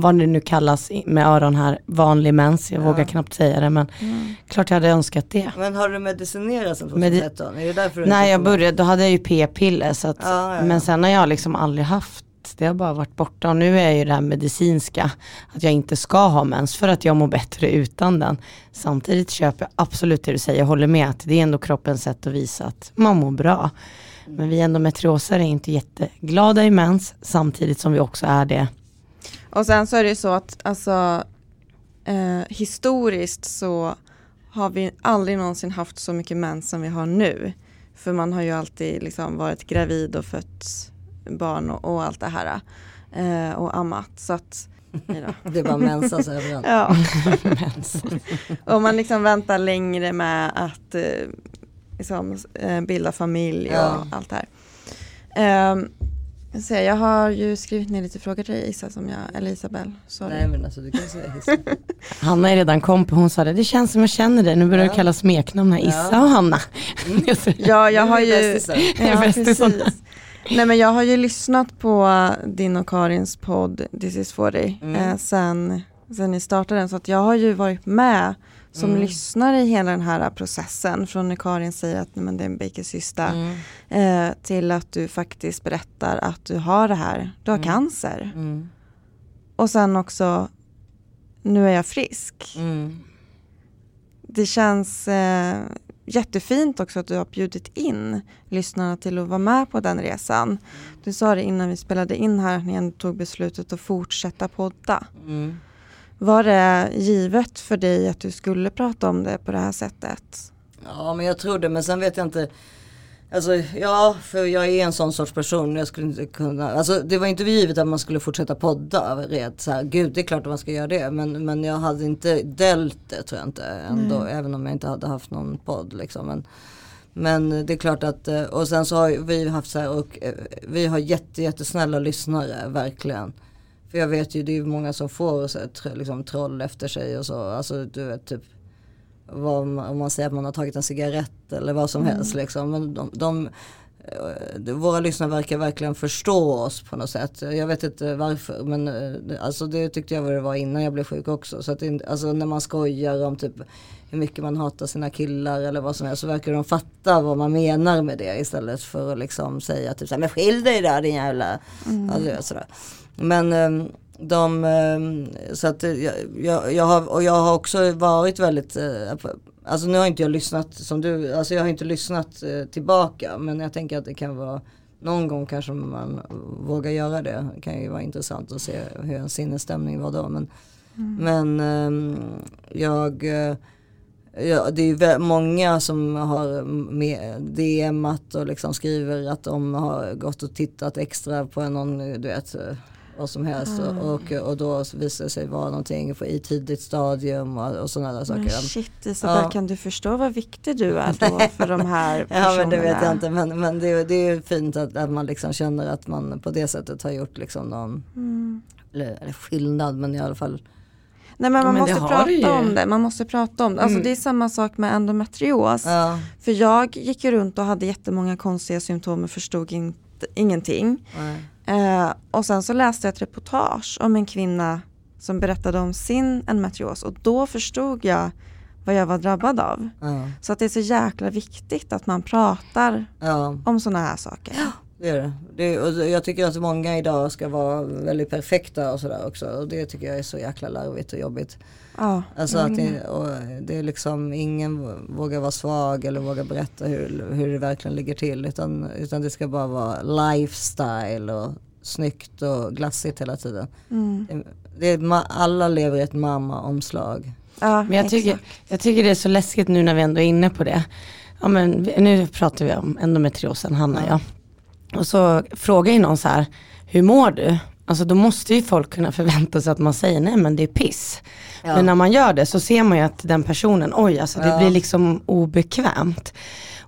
vad det nu kallas med öron här, vanlig mens. Jag
Ja.
vågar knappt säga det men
Mm.
klart jag hade önskat det.
Men har du medicinerat sen
Medi-
2013? Är det därför inte
jag började då hade jag ju p-piller så att,
Ja, ja,
men sen har jag liksom aldrig haft det har bara varit borta och nu är ju det här medicinska att jag inte ska ha mens för att jag mår bättre utan den. Samtidigt köper jag absolut det du säger, jag håller med att det är ändå kroppens sätt att visa att man mår bra. Men vi endometrioser är inte jätteglada i mens samtidigt som vi också är det.
Och sen så är det ju så att alltså, eh, historiskt så har vi aldrig någonsin haft så mycket mens som vi har nu. För man har ju alltid liksom varit gravid och fött barn och, och allt det här. Eh, och ammat. Så att.
Det bara mensas överallt.
Ja. Och man liksom väntar längre med att eh, liksom, eh, bilda familj och
Ja.
allt det här. Ehm, jag ser, jag har ju skrivit ner lite frågor till dig Isa, som jag, eller Isabel. Sorry.
Nej men alltså du kan säga hiss.
Hanna är redan kompis, hon sa det, det känns som jag känner dig, nu börjar
Ja.
du kalla smeknamn här, Issa
Ja.
och Hanna.
Ja, jag har ju... Ja, precis. Nej men jag har ju lyssnat på din och Karins podd This is 40
Mm.
eh, sen, sen ni startade den. Så att jag har ju varit med som
Mm.
lyssnare i hela den här processen. Från när Karin säger att nej, men det är en bakersysta
Mm.
eh, till att du faktiskt berättar att du har det här. Du har
Mm.
cancer.
Mm.
Och sen också, nu är jag frisk.
Mm.
Det känns eh, jättefint också att du har bjudit in lyssnarna till att vara med på den resan. Du sa det innan vi spelade in här, när ni tog beslutet att fortsätta podda.
Mm.
Var det givet för dig att du skulle prata om det på det här sättet?
Ja men jag tror det men sen vet jag inte Alltså ja, för jag är en sån sorts person. Jag skulle inte kunna, alltså det var inte givet att man skulle fortsätta podda. Red, så här, Gud det är klart att man ska göra det. Men, men jag hade inte delt det tror jag inte ändå. Även om jag inte hade haft någon podd liksom. Men, men det är klart att, eh, och sen så har vi haft så här, och eh, vi har jätte, jättesnälla lyssnare, verkligen. För jag vet ju, det är många som får så här, liksom, troll efter sig och så. Alltså du vet typ vad, om man säger att man har tagit en cigarett eller vad som helst liksom. Men de, de, eh, våra lyssnare verkar verkligen förstå oss på något sätt. Jag vet inte varför men eh, det- alltså det tyckte jag var det var innan jag blev sjuk också. Så att alltså när man skojar om typ hur mycket man hatar sina killar eller vad som helst så verkar de fatta vad man menar med det istället för att liksom säga typ såhär men skilj dig där din jävla, du vet, sådär. Men ehm, de, ehm, så att eh, jag, jag, jag har, och jag har också varit väldigt, eh, alltså nu har inte jag lyssnat som du, alltså jag har inte lyssnat eh, tillbaka men jag tänker att det kan vara någon gång kanske man vågar göra det. Det kan ju vara intressant att se hur en sinnesstämning var då. Men, men ehm, jag, eh, ja, det är många som har med DMat och liksom skriver att de har gått och tittat extra på någon, du vet, vad som helst. Och, och, och då visar det sig vara någonting i tidigt stadium och, och sådana där saker.
Men shit Isabel,
Ja.
kan du förstå vad viktig du är då för de här personerna?
Ja men det vet jag inte men, men det, är- det är ju fint att, att man liksom känner att man på det sättet har gjort liksom någon
Mm.
eller, eller skillnad men i alla fall.
Nej men man
men det
måste prata
ju.
om det, man måste prata om det. Alltså
Mm.
det är samma sak med endometrios.
Ja,
För jag gick ju runt och hade jättemånga konstiga symptom och förstod inte, ingenting.
nej.
Eh, och sen så läste jag ett reportage om en kvinna som berättade om sin endometrios och då förstod jag vad jag var drabbad av.
ja,
Så att det är så jäkla viktigt att man pratar
ja.
om sådana här saker.
Det är det. det och jag tycker att många idag ska vara väldigt perfekta och sådär också. Och det tycker jag är så jäkla larvigt och jobbigt.
Ja,
Alltså att det, och det är liksom ingen vågar vara svag eller vågar berätta hur, hur det verkligen ligger till. Utan, utan det ska bara vara lifestyle och snyggt och glassigt hela tiden.
mm.
Det, det alla lever i ett mamma-omslag.
ja
Men jag tycker, jag tycker det är så läskigt nu när vi ändå är inne på det. Ja, men nu pratar vi om endometriosen, Hanna och jag. Och så frågar ju någon så här, hur mår du? Alltså då måste ju folk kunna förvänta sig att man säger nej men det är piss.
Ja.
Men när man gör det så ser man ju att den personen, oj alltså det
Ja.
blir liksom obekvämt.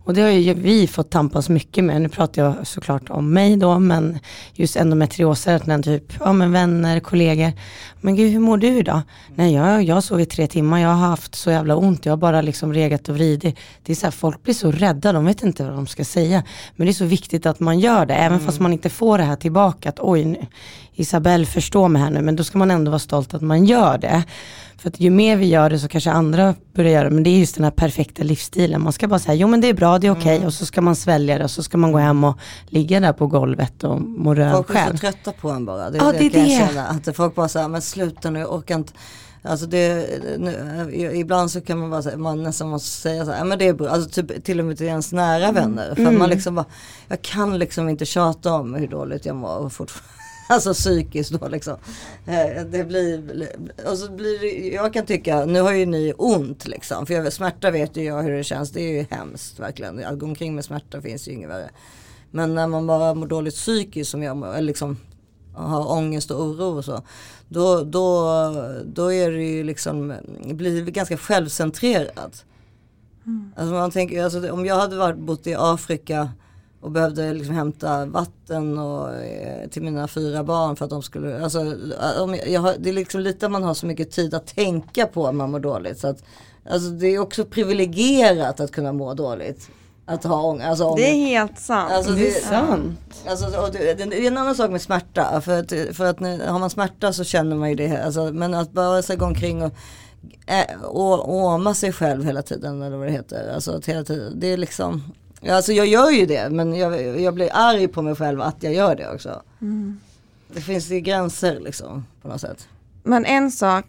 Och det har ju vi fått tampas mycket med, nu pratar jag såklart om mig då, men just endometrioser, att den typ, ja men vänner, kollegor, men gud hur mår du idag? Nej jag, jag har sovit tre timmar, jag har haft så jävla ont, jag har bara liksom regat och vridit. Det är så här, folk blir så rädda, de vet inte vad de ska säga. Men det är så viktigt att man gör det, även fast man inte får det här tillbaka, att oj, nu, Isabelle förstår mig här nu, men då ska man ändå vara stolt att man gör det. För att ju mer vi gör det så kanske andra börjar göra det, men det är just den här perfekta livsstilen. Man ska bara säga, jo men det är bra, det är okej, och så ska man svälja det och så ska man gå hem och ligga där på golvet och må röv
Folk är så
själv.
trötta på en bara. Det,
Ja, det är
kan jag
det.
känna. Att folk bara säger, men sluta nu, jag orkar inte. Alltså det, nu, ibland så kan man bara säga, man nästan måste säga så här, "Ja, men det är bra, alltså typ, till och med till ens nära vänner. För man liksom bara, jag kan liksom inte tjata om hur dåligt jag mår fortfarande. Alltså psykiskt då liksom. Eh, Det blir, och så blir det, jag kan tycka, nu har ju ni ont liksom. För jag, smärta vet ju jag hur det känns, det är ju hemskt verkligen. Att gå omkring med smärta finns ju inget värre. Men när man bara mår dåligt psykiskt som jag mår, liksom har ångest och oro och så. Då, då, då är det ju liksom, blir ganska självcentrerat. Alltså man tänker, alltså om jag hade varit, bott i Afrika och behövde liksom hämta vatten och, eh, till mina fyra barn för att de skulle, alltså, om jag, jag har, det är liksom lite att man har så mycket tid att tänka på när man mår dåligt. Så att, alltså det är också privilegierat att kunna må dåligt. Att ha ångest. Alltså, ångest.
Det är helt sant.
Alltså,
Det är
det-
sant.
Alltså, och det, det är en annan sak med smärta. För att, för att när, har man smärta så känner man ju det. Alltså, men att bara så gå omkring och äh, å- åma sig själv hela tiden. Eller vad det heter. Alltså, hela tiden, det är liksom. Alltså jag gör ju det. Men jag, jag blir arg på mig själv att jag gör det också. Det finns ju gränser liksom. På något sätt.
Men en sak,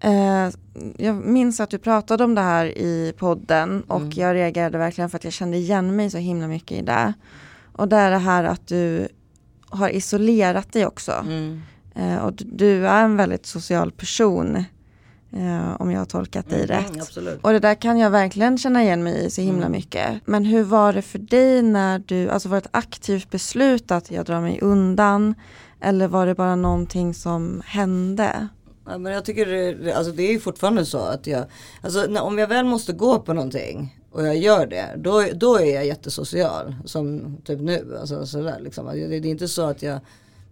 eh, jag minns att du pratade om det här i podden och
Mm.
jag reagerade verkligen för att jag kände igen mig så himla mycket i det. Och det är det här att du har isolerat dig också.
Mm.
Eh, och du är en väldigt social person. Eh, om jag har tolkat dig rätt.
Mm, absolut.
Och det där kan jag verkligen känna igen mig i så himla mycket. Men hur var det för dig när du, alltså var det ett aktivt beslut att jag drar mig undan? Eller var det bara någonting som hände?
Ja, men jag tycker det, alltså det är fortfarande så att jag, alltså när, om jag väl måste gå på någonting och jag gör det, då, då är jag jättesocial. Som typ nu, alltså sådär liksom. Det, det är inte så att jag,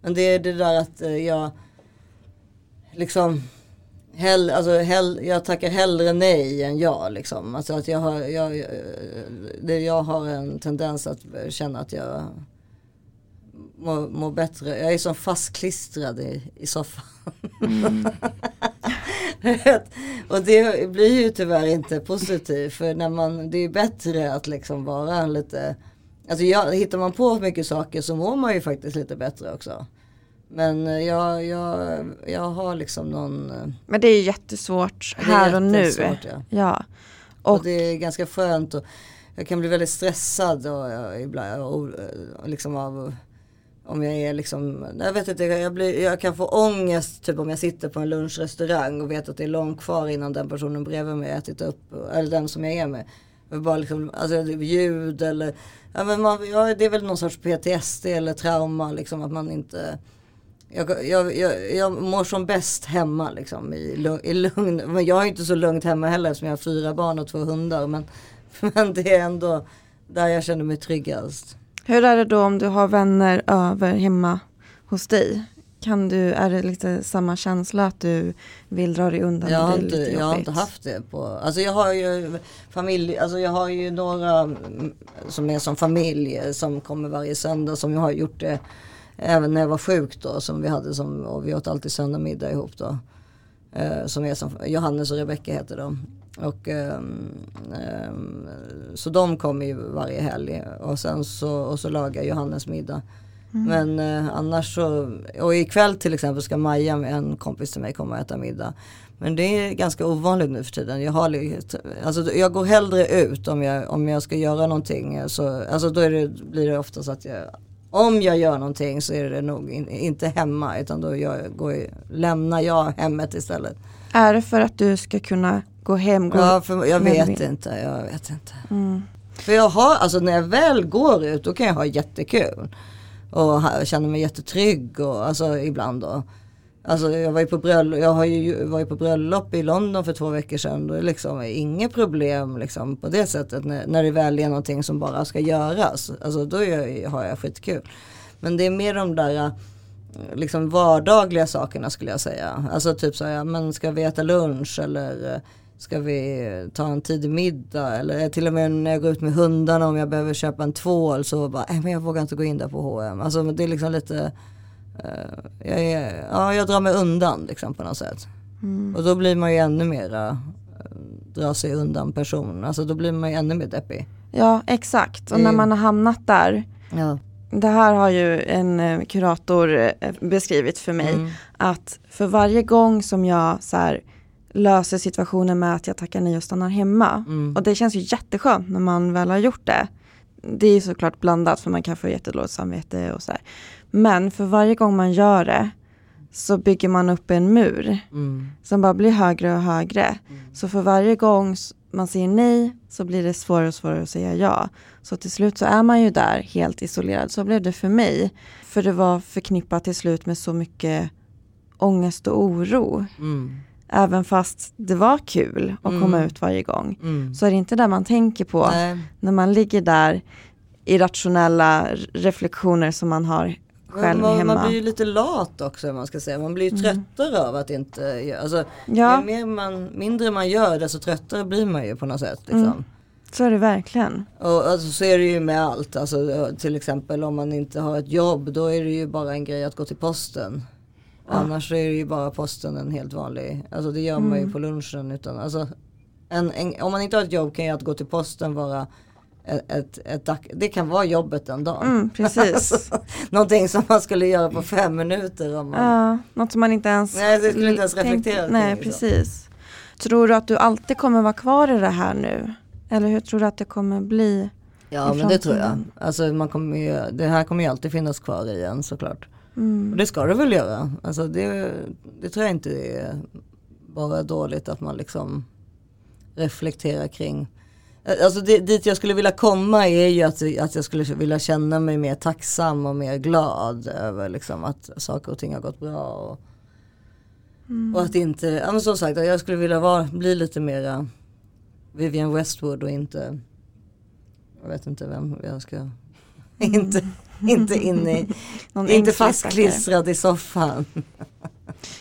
men det är det där att eh, jag liksom Hell, alltså hell, jag tackar hellre nej än ja liksom. Alltså att jag har, jag, det, jag har en tendens att känna att jag mår, mår bättre. Jag är som fastklistrad i, i soffan. och det blir ju tyvärr inte positivt. För när man, det är bättre att liksom vara lite, alltså jag, hittar man på mycket saker så mår man ju faktiskt lite bättre också. Men eh, jag, jag, jag har liksom någon, eh,
Men det är jättesvårt
det är
här och nu.
ja.
Ja.
Och,
Och,
det är ganska skönt och jag kan bli väldigt stressad och, och ibland och, och liksom av om jag är liksom, jag vet inte, jag, blir, jag kan få ångest typ om jag sitter på en lunchrestaurang och vet att det är långt kvar innan den personen bredvid mig ätit upp, eller den som jag är med. Jag bara liksom, alltså ljud eller, ja men man, ja, det är väl någon sorts PTSD eller trauma liksom att man inte jag, jag, jag, jag mår som bäst hemma liksom i, i lugn. Men jag är inte så lugnt hemma heller eftersom jag har fyra barn och två hundar. Men, men det är ändå där jag känner mig tryggast.
hur är det då om du har vänner över hemma hos dig? Kan du, är det lite samma känsla att du vill dra dig undan?
Jag har, inte, jag har inte haft det på, alltså jag har ju familj, alltså jag har ju några som är som familj eh, som kommer varje söndag som jag har gjort det även när jag var sjuk då som vi hade som, och vi åt alltid söndagmiddag ihop då. Eh, som är som, Johannes och Rebecka heter de. Och, ehm, ehm, så de kommer ju varje helg och sen så, och så lagar Johannes middag. Men eh, annars så, och ikväll till exempel ska Maja med en kompis till mig komma och äta middag. Men det är ganska ovanligt nu för tiden. Jag, har, alltså, jag går hellre ut om jag, om jag ska göra någonting. Så, alltså, då det, blir det ofta så att jag, om jag gör någonting så är det nog in, inte hemma utan då jag, går, lämnar jag hemmet istället.
Är det för att du ska kunna gå hem? Gå
Ja, för jag vet
vill?
inte, jag vet inte.
Mm.
För jag har, alltså när jag väl går ut då kan jag ha jättekul. Och känna mig jättetrygg och alltså ibland då. Alltså jag var ju på bröllop, jag har ju var ju på bröllop i London för två veckor sedan. Då är det liksom inget problem liksom på det sättet när, när det väl är någonting som bara ska göras. Alltså då jag, har jag skitkul. Men det är mer de där äh, liksom vardagliga sakerna skulle jag säga. Alltså typ så här, men ska vi äta lunch eller äh, ska vi ta en tidig middag eller äh, till och med när jag går ut med hundarna om jag behöver köpa en tvål så bara, äh, men jag vågar inte gå in där på H&M. Alltså det är liksom lite, jag, är, ja, jag drar mig undan liksom på något sätt. Och då blir man ju ännu mera eh, dra sig undan person. Alltså då blir man ju ännu mer deppig.
Ja, exakt. Och när
Mm.
man har hamnat där.
Ja.
Det här har ju en eh, kurator eh, beskrivit för mig.
Mm.
Att för varje gång som jag så här, löser situationen med att jag tackar nej och stannar hemma.
Mm.
Och det känns ju jätteskönt när man väl har gjort det. Det är såklart blandat för man kan få jättedåligt samvete och så här. Men för varje gång man gör det så bygger man upp en mur
Mm.
som bara blir högre och högre. Så för varje gång man säger nej så blir det svårare och svårare att säga ja. Så till slut så är man ju där helt isolerad. Så blev det för mig. För det var förknippat till slut med så mycket ångest och oro.
Mm.
Även fast det var kul att komma
Mm.
ut varje gång.
Mm.
Så är det inte det man tänker på
Nej.
när man ligger där i rationella reflektioner som man har själv
man,
hemma.
man blir ju lite lat också man ska säga. Man blir ju tröttare av att inte göra. Alltså,
Ja.
Ju mer man, mindre man gör desto tröttare blir man ju på något sätt. Liksom.
Mm. Så är det verkligen.
Och alltså, så är det ju med allt. Alltså, till exempel om man inte har ett jobb då är det ju bara en grej att gå till posten. Annars är det ju bara posten en helt vanlig. Alltså det gör man
Mm.
ju på lunchen. Utan, alltså, en, en, om man inte har ett jobb kan ju att gå till posten vara ett, ett, ett, det kan vara jobbet den dagen.
Mm, precis.
Någonting som man skulle göra på fem minuter. Om man,
Ja, något som man inte ens
Nej, det skulle inte ens
tänk-
reflektera kring,
Nej,
liksom.
precis. Tror du att du alltid kommer vara kvar i det här nu? Eller hur tror du att det kommer bli?
Ja men det tror jag. Alltså man kommer ju, det här kommer ju alltid finnas kvar i en såklart.
Mm.
Och det ska det väl göra. Alltså det, det tror jag inte är bara dåligt att man liksom reflekterar kring. Alltså det, dit jag skulle vilja komma är ju att, att jag skulle vilja känna mig mer tacksam och mer glad över liksom att saker och ting har gått bra. Och, och att inte, ja men som sagt jag skulle vilja vara, bli lite mera Vivian Westwood och inte, jag vet inte vem jag ska, inte, inte inne i, inte fastklistrad i soffan.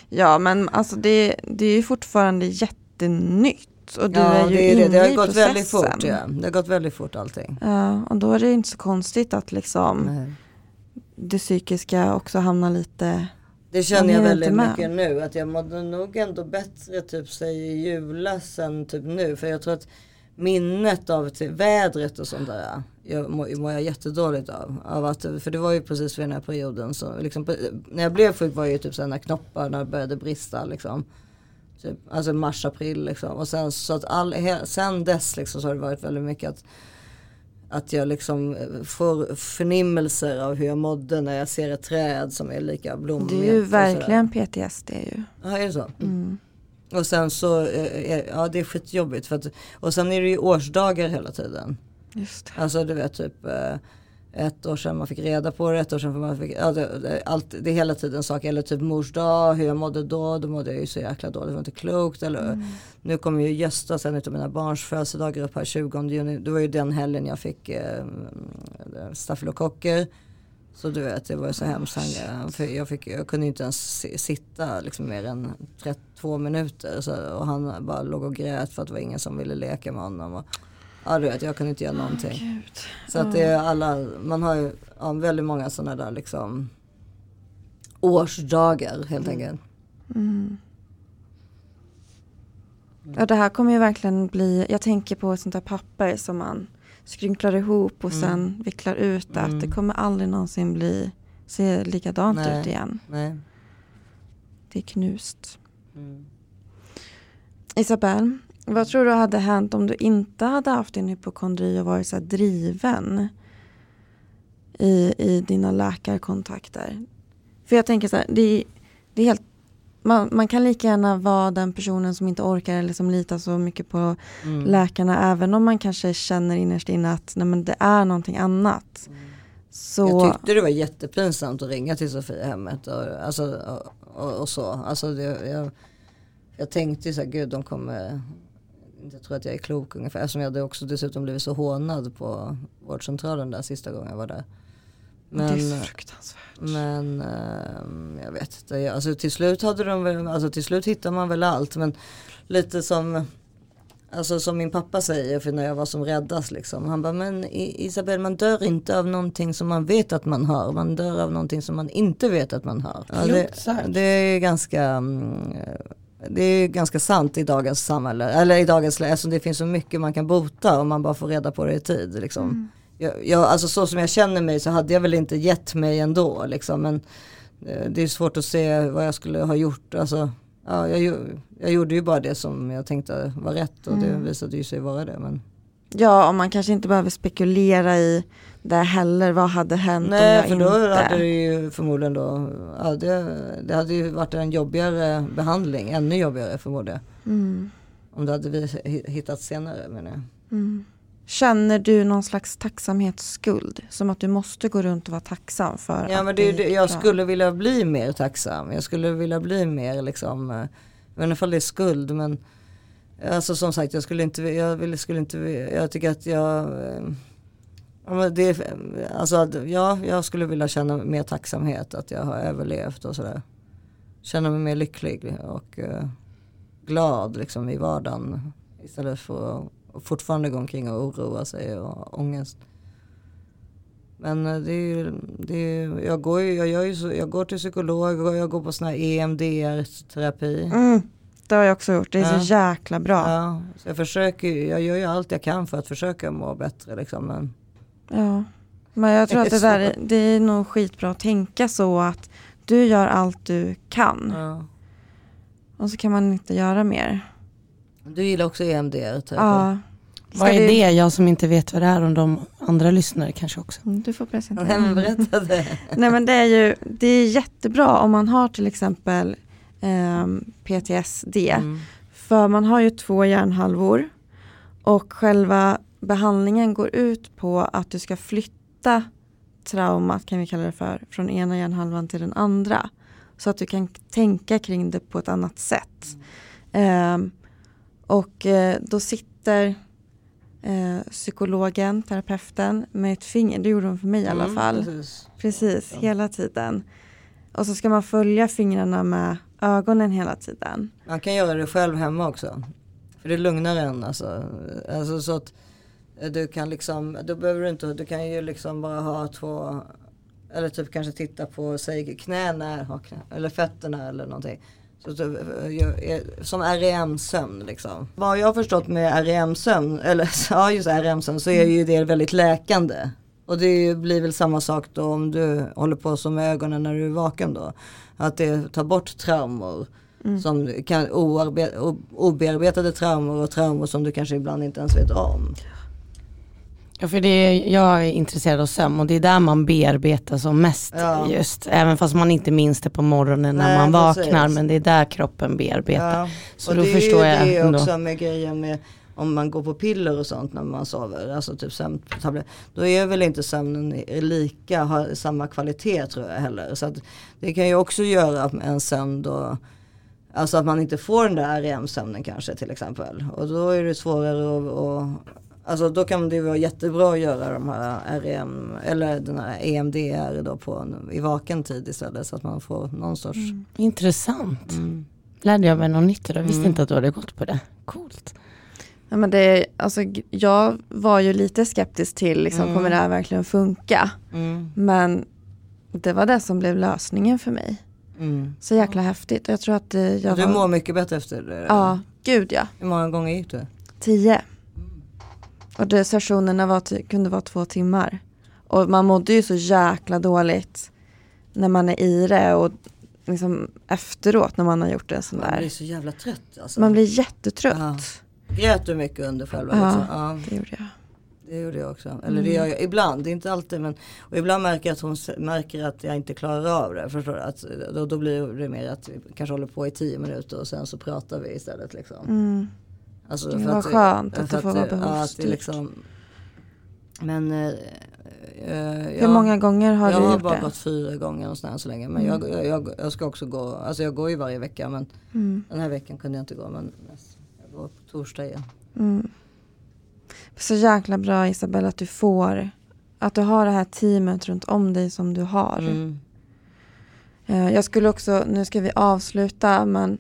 Ja, men alltså det, det är ju fortfarande jättenytt. Och du
ja,
är ju
det är det.
inne
Det har
i
gått
processen.
väldigt fort. Ja. Det har gått väldigt fort allting.
Ja, och då är det inte så konstigt att liksom
Nej.
det psykiska också hamnar lite
Det känner jag väldigt mycket nu. Att jag mådde nog ändå bättre typ säg i julas än typ nu. För jag tror att minnet av vädret och sånt där. Jag mår, mår jag jättedåligt av. av att, för det var ju precis vid den här perioden. Så liksom, när jag blev sjuk var ju typ så när knopparna började brista. Liksom. Typ, alltså mars, april liksom. Och sen så att all, he, sen dess liksom så har det varit väldigt mycket att att jag liksom eh, får förnimmelser av hur jag mådde när jag ser ett träd som är lika blommigt.
Det är ju verkligen PTSD ju.
Ja, är det så?
Mm.
Och sen så, eh, är, ja det är skitjobbigt. För att, och sen är det ju årsdagar hela tiden.
Just det.
Alltså du vet typ eh, ett år sedan man fick reda på det, ett år sedan man fick, ja, det, allt, det är hela tiden saker. Eller typ mors dag, hur jag mådde då, då mådde jag ju så jäkla dåligt, det var inte klokt. Eller, Nu kommer ju Gösta sen utav mina barns födelsedagar upp här 20 juni. Det var ju den helgen jag fick eh, stafylokocker. Så du vet, det var ju så hemskt. Han, för jag, fick, jag kunde inte ens si- sitta liksom mer än 32 minuter. Så, och han bara låg och grät för att det var ingen som ville leka med honom. Och, ja du vet, jag kunde inte göra någonting.
Gud.
Så att det är alla, man har ju ja, väldigt många sådana där liksom årsdagar helt enkelt.
Mm. Ja, det här kommer ju verkligen bli, jag tänker på ett sånt där papper som man skrynklar ihop och
Mm.
sen vicklar ut det.
Mm.
det kommer aldrig någonsin bli, se likadant
Nej.
ut igen.
Nej.
Det är knust.
Mm.
Isabelle, vad tror du hade hänt om du inte hade haft din hypokondri och varit så driven i, i dina läkarkontakter? För jag tänker så här, det, är- det är helt, man, man kan lika gärna vara den personen som inte orkar eller som litar så mycket på
Mm.
läkarna även om man kanske känner innerst inne att nej, men det är någonting annat. Så,
Jag tyckte det var jättepinsamt att ringa till Sofiahemmet och, alltså, och, och, och så. Alltså det, jag, jag tänkte så här, gud de kommer inte tro att jag är klok ungefär. Eftersom jag hade också dessutom blivit så hånad på vårdcentralen där sista gången jag var där.
det är
Men,
fruktansvärt.
men ehm, jag vet inte. Alltså till slut hade de väl, alltså till slut hittar man väl allt. Men lite som, alltså som min pappa säger för när jag var som räddast liksom. Han bara, men Isabel man dör inte av någonting som man vet att man har. Man dör av någonting som man inte vet att man har. Ja, det, det är ganska mm, det är ganska sant i dagens samhälle, eller i dagens läge, alltså det finns så mycket man kan bota om man bara får reda på det i tid. Liksom. Jag, jag, alltså så som jag känner mig så hade jag väl inte gett mig ändå liksom, men eh, det är svårt att se vad jag skulle ha gjort. Alltså, ja, jag, jag gjorde ju bara det som jag tänkte var rätt och det visade ju sig vara det. Men,
Ja, och man kanske inte behöver spekulera i det heller. Vad hade hänt om
nej,
jag
för
inte...
då hade det ju förmodligen då, ja, det, det hade ju varit en jobbigare behandling, ännu jobbigare förmodligen.
mm,
Om det hade vi hi- hittat senare menar jag.
mm. Känner du någon slags tacksamhetsskuld? Som att du måste gå runt och vara tacksam för
Ja men det, det, jag skulle vilja bli mer tacksam. Jag skulle vilja bli mer liksom, jag vet inte ifall det är skuld men Alltså som sagt jag skulle inte, jag vill, skulle inte, jag tycker att jag eh, det, alltså, ja, jag skulle vilja känna mer tacksamhet att jag har överlevt och sådär. Känna mig mer lycklig och eh, glad liksom i vardagen. Istället för att fortfarande gå omkring och oroa sig och ha ångest. Men eh, det är, det är, jag, går ju, jag, gör ju jag går till psykolog och jag går på sån här EMDR-terapi.
Mm, det har jag också gjort. Det är
Ja.
så jäkla bra.
Ja, så jag försöker jag gör ju allt jag kan för att försöka må bättre liksom. Men,
Ja. Men jag tror att det där det är nog skitbra att tänka så att du gör allt du kan
ja.
och så kan man inte göra mer.
Du gillar också E EMDR-terapi?
Ja.
Vad är det? Jag som inte vet vad det är, om de andra lyssnare kanske också.
Mm, Du får presentera.
Nej berätta det.
Nej men det är ju det är jättebra om man har till exempel ehm, PTSD.
Mm.
För man har ju två hjärnhalvor och själva behandlingen går ut på att du ska flytta traumat kan vi kalla det för från ena hjärnhalvan till den andra. Så att du kan tänka kring det på ett annat sätt. Ehm, och eh, då sitter eh, psykologen, terapeuten med ett finger, det gjorde hon för mig i alla
Mm,
fall.
precis.
Precis,
Ja.
hela tiden. Och så ska man följa fingrarna med ögonen hela tiden.
Man kan göra det själv hemma också. För det lugnar en alltså. alltså så att du kan liksom, då behöver du inte, du kan ju liksom bara ha två, eller typ kanske titta på, säg knäna, eller fötterna eller någonting. Så, så, gör- som REM-sömn liksom. Vad jag har förstått med REM-sömn, eller ja just REM-sömn, så är ju det väldigt läkande. Och det blir väl samma sak då om du håller på som med ögonen när du är vaken då. Att det tar bort traumor. Som kan oarbe- o- obearbetade traumor och traumor som du kanske ibland inte ens vet om.
Ja, för det är, jag är intresserad av sömn och det är där man bearbetar som mest
Ja.
just. Även fast man inte minns det på morgonen när
Nej,
man
precis.
vaknar men det är där kroppen bearbetar.
Ja,
Så
och
då
det
förstår
är
jag
det
ändå.
också med grejen med om man går på piller och sånt när man sover, alltså typ sömntabletter. Då är väl inte sömnen lika, har samma kvalitet tror jag heller. Så det kan ju också göra att en sömn då, alltså att man inte får den där REM-sömnen kanske till exempel. Och då är det svårare att, att Alltså då kan det vara jättebra att göra de här REM eller den här EMDR då på, en- i vaken tid istället så att man får någon sorts
Intressant.
mm.
Lärde jag mig något nytt idag. Visste
Mm.
inte att du hade gått på det. Coolt.
Ja, men det, är- alltså, jag var ju lite skeptisk till, liksom,
Mm.
kommer det här verkligen funka?
Mm.
Men det var det som blev lösningen för mig.
Mm.
Så jäkla häftigt. Jag tror att eh, jag
du
var,
mår mycket bättre efter det?
Ja, gud ja.
Hur många gånger gick du?
Tio. Och det, sessionerna var, kunde vara två timmar. Och man mådde ju så jäkla dåligt när man är i det och liksom efteråt när man har gjort en sån
Man blir
där.
så jävla trött alltså.
Man blir jättetrött.
Ja. Grät du mycket under själva
Ja.
liksom? Ja,
Det gjorde jag.
det gjorde jag också. Eller det gör jag ibland, det inte alltid men och ibland märker jag att hon märker att jag inte klarar av det. Förstår du? Att, då, då blir det mer att vi kanske håller på i tio minuter och sen så pratar vi istället liksom.
Mm.
Alltså,
Det
för
var
att,
skönt att
för
det får vara
ja, att det
behovsstyrt.
liksom, Men eh, eh,
Hur
jag-
många gånger har
jag
du
har
gjort
bara
det? Mm.
gått fyra gånger och sådär så länge. Men jag, jag, jag, jag ska också gå, alltså jag går ju varje vecka men
Mm.
den här veckan kunde jag inte gå men jag går på torsdag igen.
Mm. Så jäkla bra Isabella att du får, att du har det här teamet runt om dig som du har.
Mm.
Eh, Jag skulle också, nu ska vi avsluta men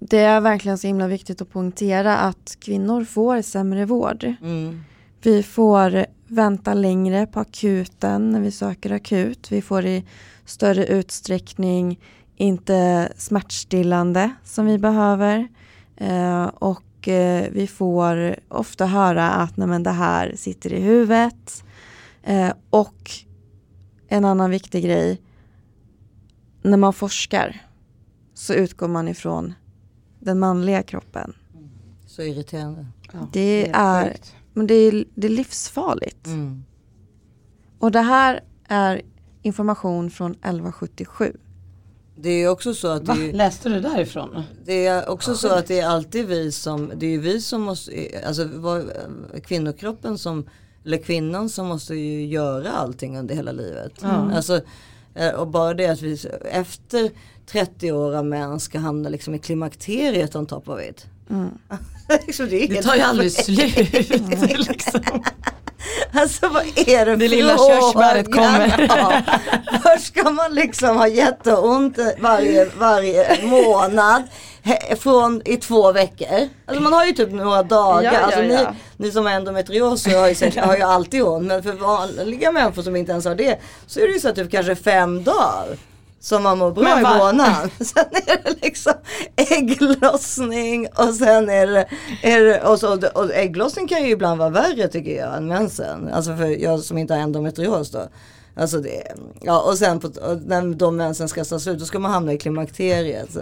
det är verkligen så himla viktigt att poängtera att kvinnor får sämre vård.
Mm.
Vi får vänta längre på akuten när vi söker akut. Vi får i större utsträckning inte smärtstillande som vi behöver. Eh, och eh, vi får ofta höra att nej, men det här sitter i huvudet. Eh, och en annan viktig grej. När man forskar så utgår man ifrån den manliga kroppen.
Så irriterande.
Det
helt
är,
sjukt.
men det är, det är livsfarligt.
Mm.
Och det här är information från 1177.
Det är också så att det
Va?
är,
Läste du därifrån?
det är också så att det är alltid vi som, det är vi som måste, alltså vad- kvinnokroppen som, eller kvinnan som måste ju göra allting under hela livet.
Ja.
Alltså, och bara det att vi efter 30 år av män ska hamna liksom i klimakteriet on top of it.
Mm.
liksom, det,
Det tar ju aldrig slut. liksom.
Alltså vad är det
Det lilla körsbäret kommer.
Ja. Först ska man liksom ha jätteont varje, varje månad från i två veckor. Alltså man har ju typ några dagar.
Ja, ja,
alltså ni,
ja.
ni som har endometrios har ju, säkert- har ju alltid ont. Men för vanliga människor som inte ens har det så är det ju så att typ kanske fem dagar. Som man mår bra i månaden. Sen är det liksom ägglossning och sen är det, är det och, så, och ägglossning kan ju ibland vara värre tycker jag än mensen. Alltså för jag som inte har endometrios då. Alltså det, ja och sen på, och när de mensen ska ta slut då ska man hamna i klimakteriet. Så,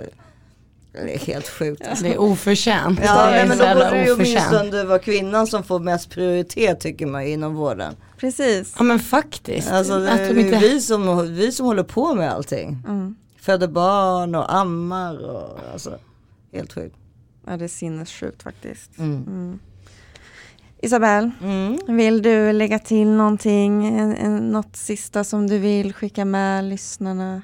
det är helt sjukt. Alltså.
Det är oförtjänt.
Ja
det är
men
så
då borde det ju åtminstone vara kvinnan som får mest prioritet tycker man inom vården.
Precis.
Ja men faktiskt.
Alltså det
att
är
inte...
vi som, vi som håller på med allting.
Mm.
Föder barn och ammar och alltså helt sjukt.
Ja, det är sinnessjukt faktiskt.
Mm.
Mm. Isabel,
Mm.
vill du lägga till någonting? En, en, något sista som du vill skicka med lyssnarna?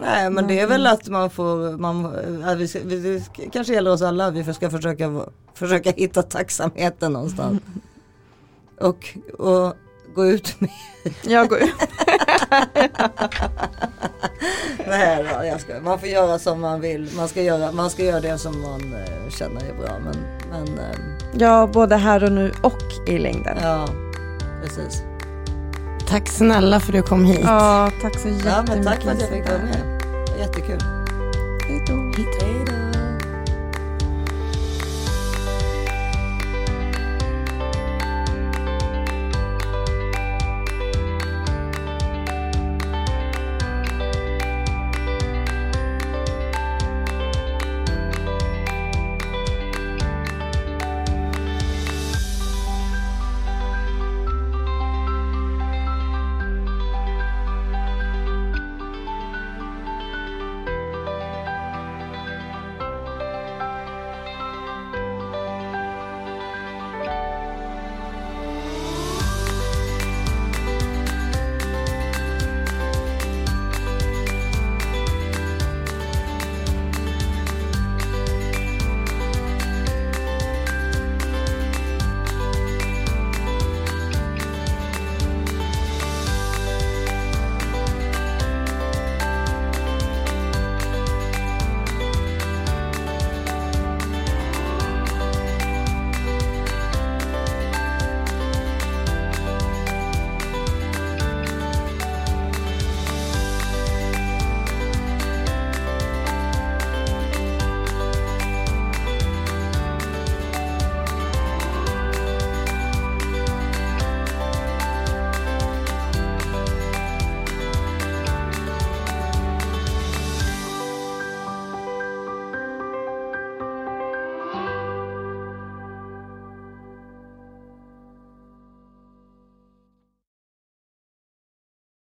Nej men det är väl att man får, man, att vi, ska- vi, det kanske gäller oss alla, vi ska försöka, försöka hitta tacksamheten någonstans. Och, och gå ut med,
Jag går ut.
nej då, jag ska, man får göra som man vill, man ska göra, man ska göra det som man eh, känner är bra. Men, men eh,
Ja, både här och nu och i längden.
ja, precis.
Tack snälla för att du kom hit.
Ja, tack så jättemycket
Ja men tack för att jag fick vara med. Jättekul. Hej då.